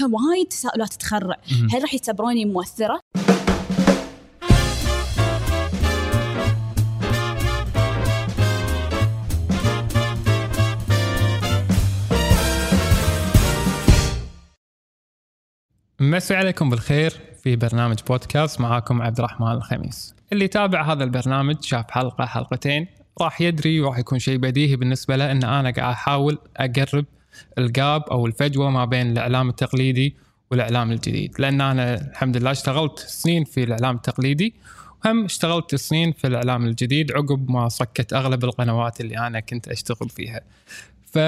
كان وايد تساؤلات تخرع. هل راح يعتبروني مؤثرة؟ مسي عليكم بالخير في برنامج بودكاست. معاكم عبد الرحمن الخميس. اللي تابع هذا البرنامج شاف حلقة حلقتين راح يدري وراح يكون شيء بديهي بالنسبة له إن أنا قاعد أحاول أقرب الجاب أو الفجوة ما بين الإعلام التقليدي والإعلام الجديد. لأن أنا الحمد لله اشتغلت سنين في الإعلام التقليدي وهم اشتغلت سنين في الإعلام الجديد عقب ما صكت أغلب القنوات اللي أنا كنت أشتغل فيها. ف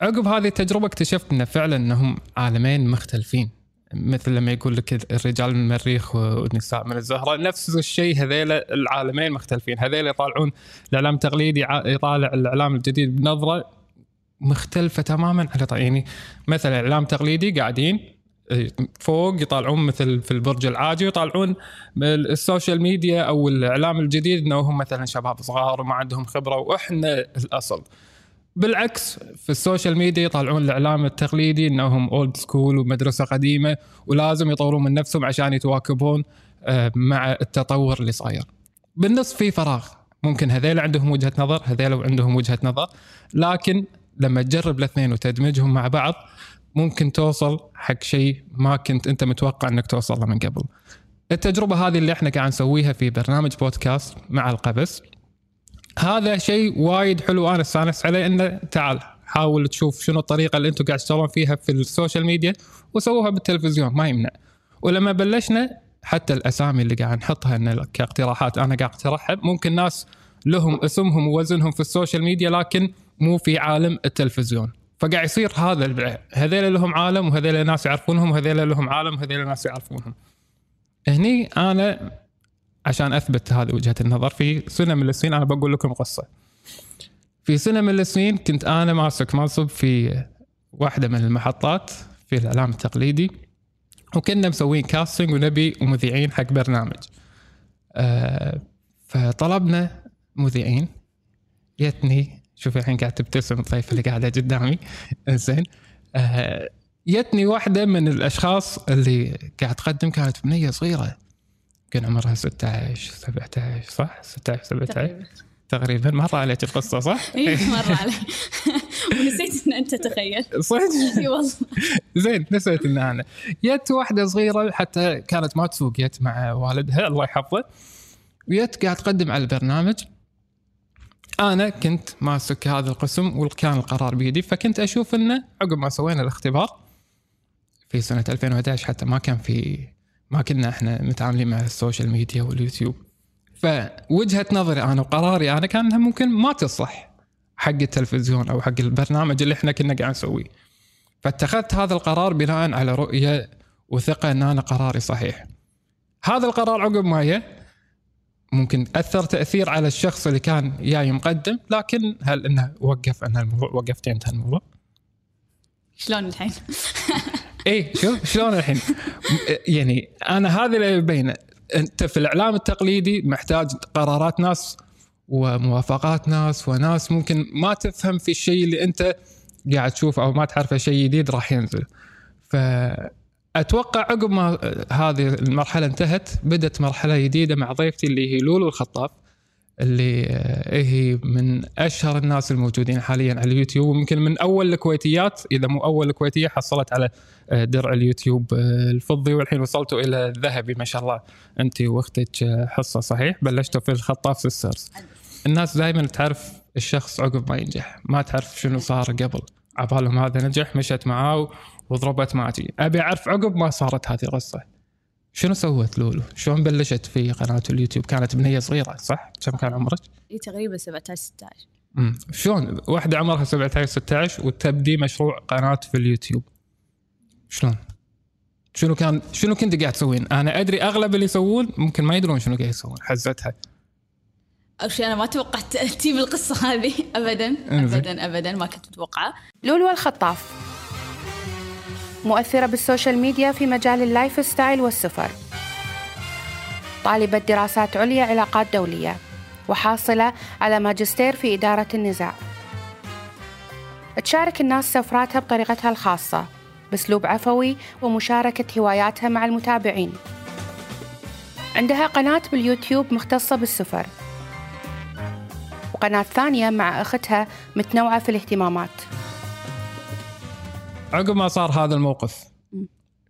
عقب هذه التجربة اكتشفت إن فعلا إنهم عالمين مختلفين. مثل لما يقول لك الرجال من المريخ والنساء من الزهرة نفس الشيء هذيلا العالمين مختلفين. هذيلا يطالعون الإعلام التقليدي يطالع الإعلام الجديد بنظرة مختلفة تماما. على يعني مثلا إعلام تقليدي قاعدين فوق يطالعون مثل في البرج العاجي يطالعون السوشيال ميديا أو الإعلام الجديد إنه هم مثلا شباب صغار وما عندهم خبرة وإحنا الأصل. بالعكس في السوشيال ميديا يطلعون الإعلام التقليدي إنهم old school ومدرسة قديمة ولازم يطورون من نفسهم عشان يتواكبون آه، مع التطور اللي صاير. بالنص في فراغ. ممكن هذيل عندهم وجهة نظر هذيل عندهم وجهة نظر لكن لما تجرب الاثنين وتدمجهم مع بعض ممكن توصل حق شيء ما كنت أنت متوقع إنك توصل له من قبل. التجربة هذه اللي إحنا قاعد نسويها في برنامج بودكاست مع القبس هذا شيء وايد حلو أنا استانست عليه إنه تعال حاول تشوف شنو الطريقة اللي أنتم قاعد تشتغلون فيها في السوشيال ميديا وسووها بالتلفزيون ما يمنع ولما بلشنا حتى الأسامي اللي قاعد نحطها إن كاقتراحات أنا قاعد أقترحها ممكن ناس لهم اسمهم ووزنهم في السوشيال ميديا لكن مو في عالم التلفزيون. فقاعد يصير هذا هذيل لهم عالم وهذيل ناس يعرفونهم وهذيل لهم عالم وهذيل ناس يعرفونهم. هني أنا عشان أثبت هذه وجهة النظر في سنه من السنين أنا بقول لكم قصة. في سنه من السنين كنت أنا ماسك منصب في واحدة من المحطات في الإعلام التقليدي وكنا مسوين كاستنج ونبي مذيعين حق برنامج. أه فطلبنا مذيعين يتني شوف الحين قاعد تبتسم الضيفه اللي قاعدة قدامي. زين أه يتني واحدة من الأشخاص اللي قاعد تقدم كانت بنية صغيرة. كان عمرها 16 17 صح؟ 16 17 تقريبا. مر عليك القصة صح؟ اي مر علي ونسيت إن أنت تخيل. صدق؟ إي والله. زين نسيت إن أنا. جت واحدة صغيرة حتى كانت ما تسوق جت مع والدها الله يحفظه. وجت قاعد تقدم على البرنامج. أنا كنت ماسك هذا القسم وكان القرار بيدي فكنت أشوف إنه عقب ما سوينا الاختبار في سنة 2011 حتى ما كان في ما كنا إحنا متعاملين مع السوشيال ميديا واليوتيوب. فوجهة نظري أنا وقراري أنا كان إنها ممكن ما تصلح حق التلفزيون أو حق البرنامج اللي إحنا كنا قاعد نسويه. فاتخذت هذا القرار بناء على رؤية وثقة إن أنا قراري صحيح. هذا القرار عقب ما ممكن أثر تأثير على الشخص اللي كان جاي مقدم لكن هل إنه وقف انه الموضوع وقفت انتهى الموضوع؟ شلون الحين؟ اي شوف شلون الحين يعني أنا هذا اللي يبينه أنت في الإعلام التقليدي محتاج قرارات ناس وموافقات ناس وناس ممكن ما تفهم في الشيء اللي أنت قاعد تشوفه أو ما تعرفه شيء جديد راح ينزل فاتوقع عقب ما هذه المرحلة انتهت بدت مرحلة جديدة مع ضيفتي اللي هي لولو الخطاف اللي آه، هي من أشهر الناس الموجودين حاليا على اليوتيوب ويمكن من أول الكويتيات إذا مو أول الكويتية حصلت على آه، درع اليوتيوب آه، الفضي والحين وصلتوا إلى الذهبي ما شاء الله. أنت واختك حصة صحيح؟ بلشتوا في الخطاف sisters الناس دائما تعرف الشخص عقب ما ينجح ما تعرف شنو صار قبل. عبالهم هذا نجح مشت معاه وضربت معتي أبي أعرف عقب ما صارت هذه القصة شنو سوت لولو؟ شلون بلشت في قناة اليوتيوب؟ كانت بنيه صغيرة صح؟ كم كان عمرك؟ إي تقريبا 17 16 امم شلون واحدة عمرها 17 16 وتبدي مشروع قناة في اليوتيوب؟ شلون؟ شنو كان شنو كنت قاعد تسوين؟ أنا أدري أغلب اللي يسوون ممكن ما يدرون شنو قاعد يسوون حزتها أول شيء أنا ما توقعت تجيب القصة هذه ابدا ابدا ابدا ما كنت متوقعة لولو الخطاف مؤثرة بالسوشيال ميديا في مجال ال lifestyle والسفر. طالبة دراسات عليا علاقات دولية وحاصلة على ماجستير في إدارة النزاع. تشارك الناس سفراتها بطريقتها الخاصة بأسلوب عفوي ومشاركة هواياتها مع المتابعين. عندها قناة باليوتيوب مختصة بالسفر. وقناة ثانية مع أختها متنوعة في الاهتمامات. عقب ما صار هذا الموقف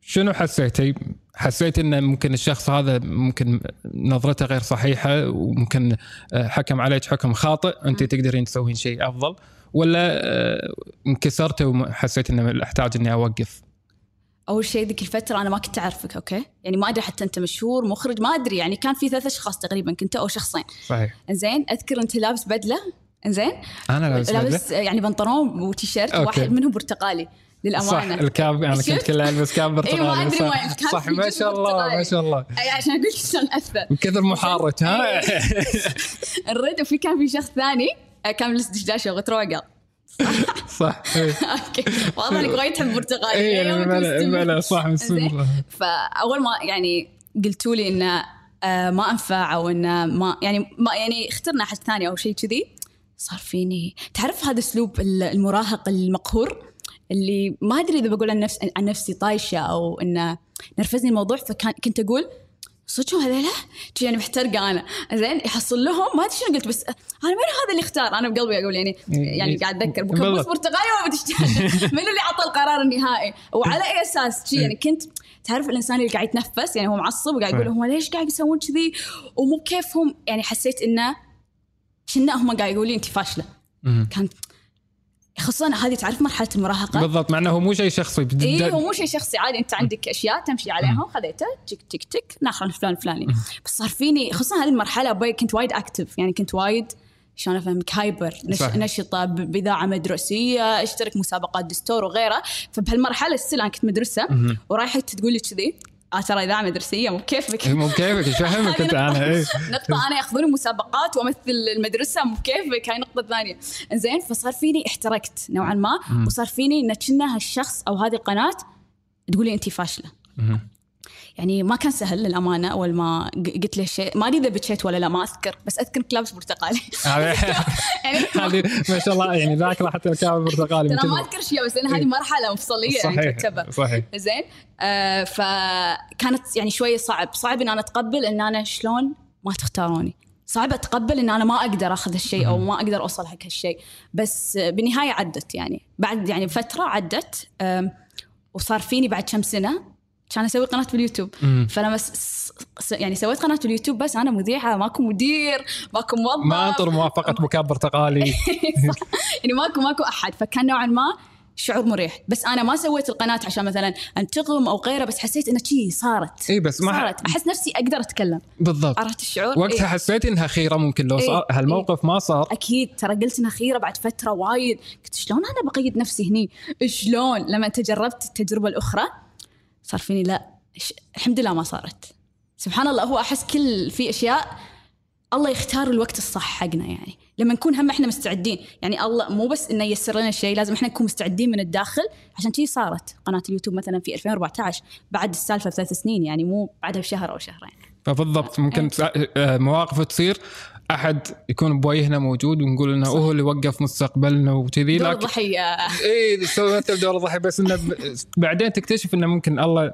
شنو حسيتي؟ حسيت إن ممكن الشخص هذا ممكن نظرته غير صحيحة وممكن آه، حكم عليك حكم خاطئ أنت تقدرين تسوين شيء أفضل ولا آه، انكسرت وحسيت انه أحتاج إني أوقف؟ أول شيء ذيك الفترة أنا ما كنت أعرفك okay؟ يعني ما أدري حتى أنت مشهور مخرج ما أدري يعني كان في ثلاث أشخاص تقريبا كنت أو شخصين. صحيح. زين أذكر أنت لابس بدلة زين أنا لابس لابس يعني بنطلون وتيشيرت. واحد منهم برتقالي. للأمانة صح ال cap أنا كنت شفت؟ كله البس cap إيه، ما برتقالي أدري صح, وين. ما شاء الله ما. شاء الله عشان أقول لك شلون أثر من كثر محارة ها الرد وفي كان في شخص ثاني كان لابس دشداشه وغترة صح إيه. okay واضح انك وايد تحب برتقالي اي إيه، يعني. بلا صح. مستمر فأول ما يعني قلتوا لي إنه آه، ما أنفع أو إنه ما يعني ما يعني اخترنا أحد ثاني أو شيء كذي صار فيني تعرف هذا أسلوب ال- المراهق المقهور اللي ما أدري إذا بقول عن نفس عن نفسي طايشة أو إنه نرفزني الموضوع فكان كنت أقول صدق هذيلا يعني محترقة أنا. زين يحصل لهم ما أدري شنو. قلت بس أنا من هذا اللي اختار؟ أنا بقلبي أقول يعني يعني قاعد اتذكر بكبوس. برتقالي وما من اللي عطى القرار النهائي؟ وعلى أي أساس؟ شي يعني كنت تعرف الإنسان اللي قاعد يتنفس؟ يعني هو معصب وقاعد يقول. هم ليش قاعد يسوون كذي؟ ومو بكيفهم. يعني حسيت إنه كنا هم قاعد يقولوا لي انت فاشله. كانت خصوصا هذه تعرف مرحلة المراهقة؟ بالضبط مع إنه هو مو شيء شخصي بد- اي هو مو شيء شخصي عادي أنت عندك أشياء تمشي عليها وخذيتها تك تك تك ناخذ فلان فلاني. بس صار فيني خصوصا هذه المرحلة أبوي كنت وايد active يعني كنت وايد شلون أفهمك hyper نش... نشطة بإذاعة مدرسية أشترك مسابقات دستور وغيرها فبهالمرحلة السل أنا كنت مدرسة ورايحة تقول لي كذي آه ترى إذاعة مدرسية مو بكيفك. مو بكيفك إيش فهمك انت أنا؟ إيه. نقطة أنا ياخذوني مسابقات وأمثل المدرسة مو بكيفك. هاي نقطة ثانية. زين فصار فيني احترقت نوعا ما وصار فيني إن كنا هالشخص أو هذه القناة تقولي أنت فاشلة. مم. يعني ما كان سهل للأمانة أول ما قلت له الشيء ما أدري إذا بكيت ولا لا ما أذكر بس أذكر إنك لابس برتقالي يعني ما شاء الله يعني ذاكره حتى الكاب البرتقالي ترى ما أذكر شيء بس هذه مرحلة مفصلية يعني صحيح تعتبر. صحيح. زين؟ آه فكانت يعني شوية صعب. صعب إن أنا أتقبل إن أنا شلون ما تختاروني. صعب أتقبل إن أنا ما أقدر آخذ هالشيء أو ما أقدر أوصل حق هالشيء. بس بالنهاية عدت يعني. بعد يعني فترة عدت وصار فيني بعد كم سنة كان أسوي قناة باليوتيوب مم. فلما س... س... يعني سويت قناة باليوتيوب بس أنا مذيعة ماكو مدير ماكو موظف. ما انطر موافقة مو كاب برتقالي. يعني ماكو ماكو أحد. فكان نوعا ما شعور مريح. بس أنا ما سويت القناة عشان مثلا أنتقم أو غيره بس حسيت انه شي صارت. إي بس ما صارت. أحس نفسي أقدر أتكلم. بالضبط. عرفت الشعور؟ وقتها إيه. حسيت إنها خيره ممكن لو إيه. صار هالموقف ما صار. أكيد. ترى قلت إنها خيره بعد فترة وايد. قلت شلون أنا بقيد نفسي هني؟ شلون؟ لما انت جربت التجربة الأخرى صار فيني لا الحمد لله ما صارت. سبحان الله هو أحس كل في أشياء الله يختار الوقت الصح حقنا يعني. لما نكون هم إحنا مستعدين يعني الله مو بس إنه ييسر لنا الشيء لازم إحنا نكون مستعدين من الداخل. عشان كذي صارت قناة اليوتيوب مثلا في 2014 بعد السالفة بثلاث سنين يعني مو بعدها بشهر أو شهرين. فبالضبط ممكن تس- آه، مواقف تصير. أحد يكون بوجهنا موجود ونقول إنه هو اللي وقف مستقبلنا وكذي دور لكن الضحيه اي سويت دور الضحيه بس إنه بعدين تكتشف إنه ممكن الله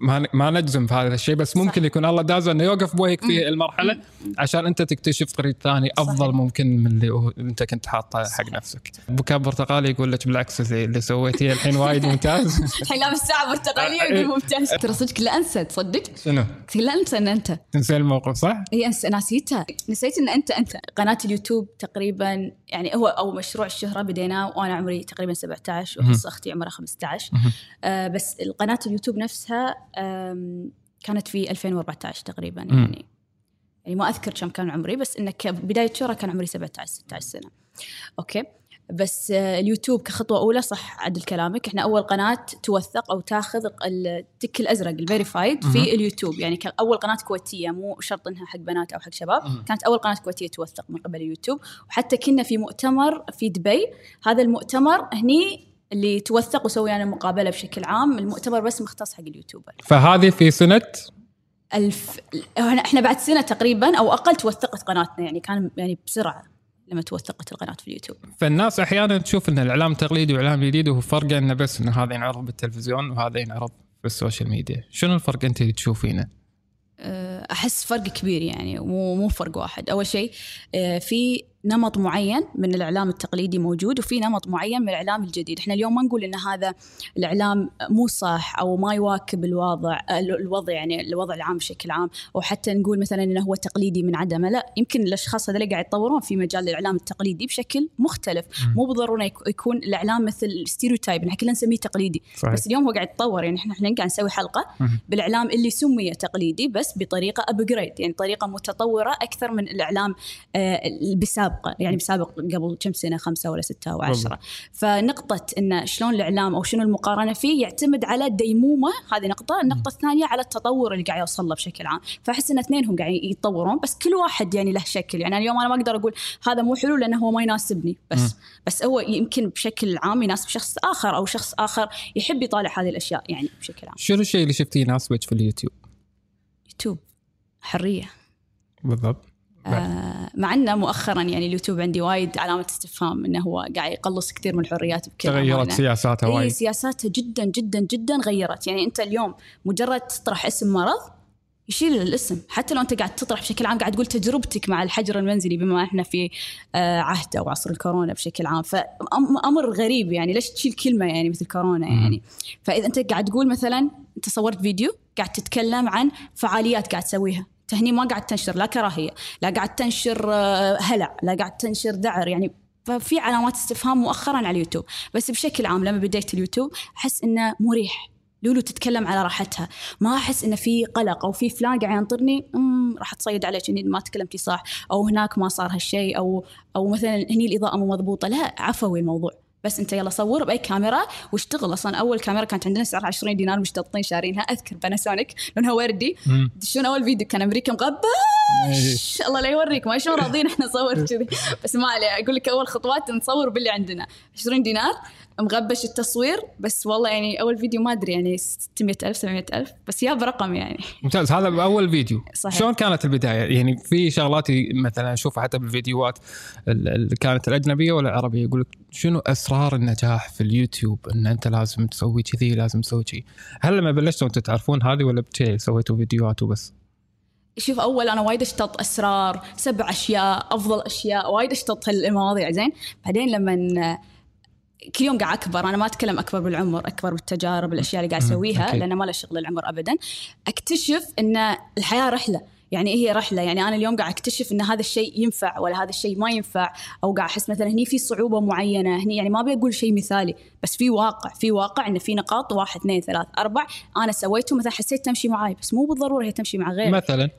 ما ما نجزم في هذا الشيء بس ممكن يكون الله داز أنه يوقف بوجهك في المرحلة عشان أنت تكتشف طريق ثاني أفضل صحيح. ممكن من اللي أنت كنت حاطه حق نفسك. بكاء برتقالي يقول لك بالعكس اللي سويتيه الحين وايد ممتاز الحين لابس ساعة برتقالية. ويقول ممتاز ترى صدق لا أنسى تصدق شنو؟ لا أنسى إن أنت تنسى الموقف صح؟ هي أنس... نسيتها نسيت إن أنت أنت قناة اليوتيوب تقريبا يعني هو أو مشروع الشهرة بديناه وأنا عمري تقريبا 17 وحصه أختي عمرها 15 آه بس القناة اليوتيوب نفسها كانت في 2014 تقريبا. يعني. يعني ما أذكر كم كان عمري بس إنه كبدايه شهرة كان عمري 17 16 سنة. okay. بس آه، اليوتيوب كخطوة أولى صح عدل كلامك. إحنا أول قناة توثق أو تاخذ التك الأزرق ال verified. في اليوتيوب. يعني كاول قناة كويتية مو شرط إنها حق بنات أو حق شباب. كانت أول قناة كويتية توثق من قبل اليوتيوب. وحتى كنا في مؤتمر في دبي. هذا المؤتمر هني اللي توثق وسوي أنا مقابلة بشكل عام. المؤتمر بس مختص حق ال YouTuber فهذه في سنة؟ ألف إحنا بعد سنة تقريبا أو أقل توثقت قناتنا. يعني كان يعني بسرعة. لما توثقت القناة في اليوتيوب. فالناس أحيانا تشوف إن الإعلام التقليدي والاعلام الجديد وهو فرقه إنه بس إنه هذا ينعرض بالتلفزيون وهذا ينعرض في السوشيال ميديا، شنو الفرق أنت اللي تشوفينه؟ أه، أحس فرق كبير يعني مو مو فرق واحد. أول شيء أه، في نمط معين من الإعلام التقليدي موجود وفي نمط معين من الإعلام الجديد، إحنا اليوم ما نقول إن هذا الإعلام مو صح أو ما يواكب الوضع الوضع يعني الوضع العام بشكل عام أو حتى نقول مثلا إنه هو تقليدي من عدمه، لا يمكن الأشخاص هذول قاعد يتطورون في مجال الإعلام التقليدي بشكل مختلف، مو بالضرورة يكون الإعلام مثل stereotype إحنا كلنا نسميه تقليدي، صحيح. بس اليوم هو قاعد يتطور يعني إحنا إحنا قاعد نسوي حلقة بالإعلام اللي سمي تقليدي بس بطريقة upgraded يعني طريقة متطورة أكثر من الإعلام آه، بسابقه يعني بسابق قبل كم سنة خمسة ولا ستة أو عشرة. فنقطة إن شلون الإعلام أو شنو المقارنة فيه يعتمد على الديمومه هذه نقطة. النقطة الثانية على التطور اللي قاعد يوصل له بشكل عام. فأحس إن اثنينهم قاعد يتطورون بس كل واحد يعني له شكل. يعني اليوم أنا ما أقدر أقول هذا مو حلو لأنه هو ما يناسبني بس بس هو يمكن بشكل عام يناسب شخص آخر أو شخص آخر يحب يطالع هذه الأشياء يعني بشكل عام. شنو الشيء اللي شفتيه يناسبك في اليوتيوب؟ يوتيوب. حرية. بالضبط. آه مع إنه مؤخرا يعني اليوتيوب عندي وايد علامه استفهام إنه هو قاعد يقلص كثير من الحريات بكل تغيرت. سياساتها اي وايد. سياساتها جدا جدا جدا غيرت. يعني أنت اليوم مجرد تطرح اسم مرض يشيل الاسم. حتى لو أنت قاعد تطرح بشكل عام قاعد تقول تجربتك مع الحجر المنزلي بما إحنا في آه، عهد أو عصر الكورونا بشكل عام. فامر غريب يعني. ليش تشيل كلمة يعني مثل كورونا يعني؟ فإذا أنت قاعد تقول مثلا أنت صورت فيديو قاعد تتكلم عن فعاليات قاعد تسويها. انت هني ما قاعد تنشر لا كراهية لا قاعد تنشر آه، هلع لا قاعد تنشر دعر يعني ففي علامات استفهام مؤخرا على اليوتيوب. بس بشكل عام لما بديت اليوتيوب أحس إنه مريح. لولو تتكلم على راحتها. ما أحس إنه في قلق أو في فلان قاعد ينطرني أمم، راح تصيد عليك إني ما تكلمتي صح أو هناك ما صار هالشيء أو أو مثلا هني الإضاءة مو مضبوطة. لا عفوي الموضوع. بس انت يلا صور بأي كاميرا واشتغل أصلا أول كاميرا كانت عندنا سعرها 20 دينار مشتطين شارينها. أذكر باناسونيك لونها وردي. تدشون أول فيديو كان أمريكا مغبش الله لا يوريك ما شلون راضيين إحنا نصور كذي؟ بس ما عليه. أقول لك أول خطوات نصور باللي عندنا. 20 دينار. مغبش التصوير. بس والله يعني أول فيديو ما أدري يعني 600000 700000 بس يا برقم يعني. ممتاز. هذا باول فيديو. صحيح. شلون كانت البداية؟ يعني في شغلات مثلا أشوفها حتى بالفيديوهات اللي كانت الأجنبية ولا العربية؟ يقول لك شنو أسرار النجاح في اليوتيوب؟ إن أنت لازم تسوي كذي لازم تسوي كذي هل لما بلشتوا أنتم تعرفون هذه ولا بشيء سويتوا فيديوهات وبس؟ شوف أول أنا وايد أشتط أسرار سبع أشياء أفضل أشياء وايد أشتط هالمواضيع زين؟ بعدين لما كل يوم قاعد أكبر أنا ما أتكلم أكبر بالعمر أكبر بالتجارب الأشياء اللي قاعد أسويها. لأن ما له شغل العمر ابدا. أكتشف إن الحياة رحلة. يعني هي رحلة؟ يعني أنا اليوم قاعد أكتشف إن هذا الشيء ينفع ولا هذا الشيء ما ينفع أو قاعد أحس مثلا هني في صعوبة معينة هني يعني ما أبي أقول شيء مثالي بس في واقع في واقع انه في نقاط واحد اثنين ثلاث أربع أنا سويته مثلا حسيت تمشي معاي بس مو بالضرورة هي تمشي مع غيري. مثلا.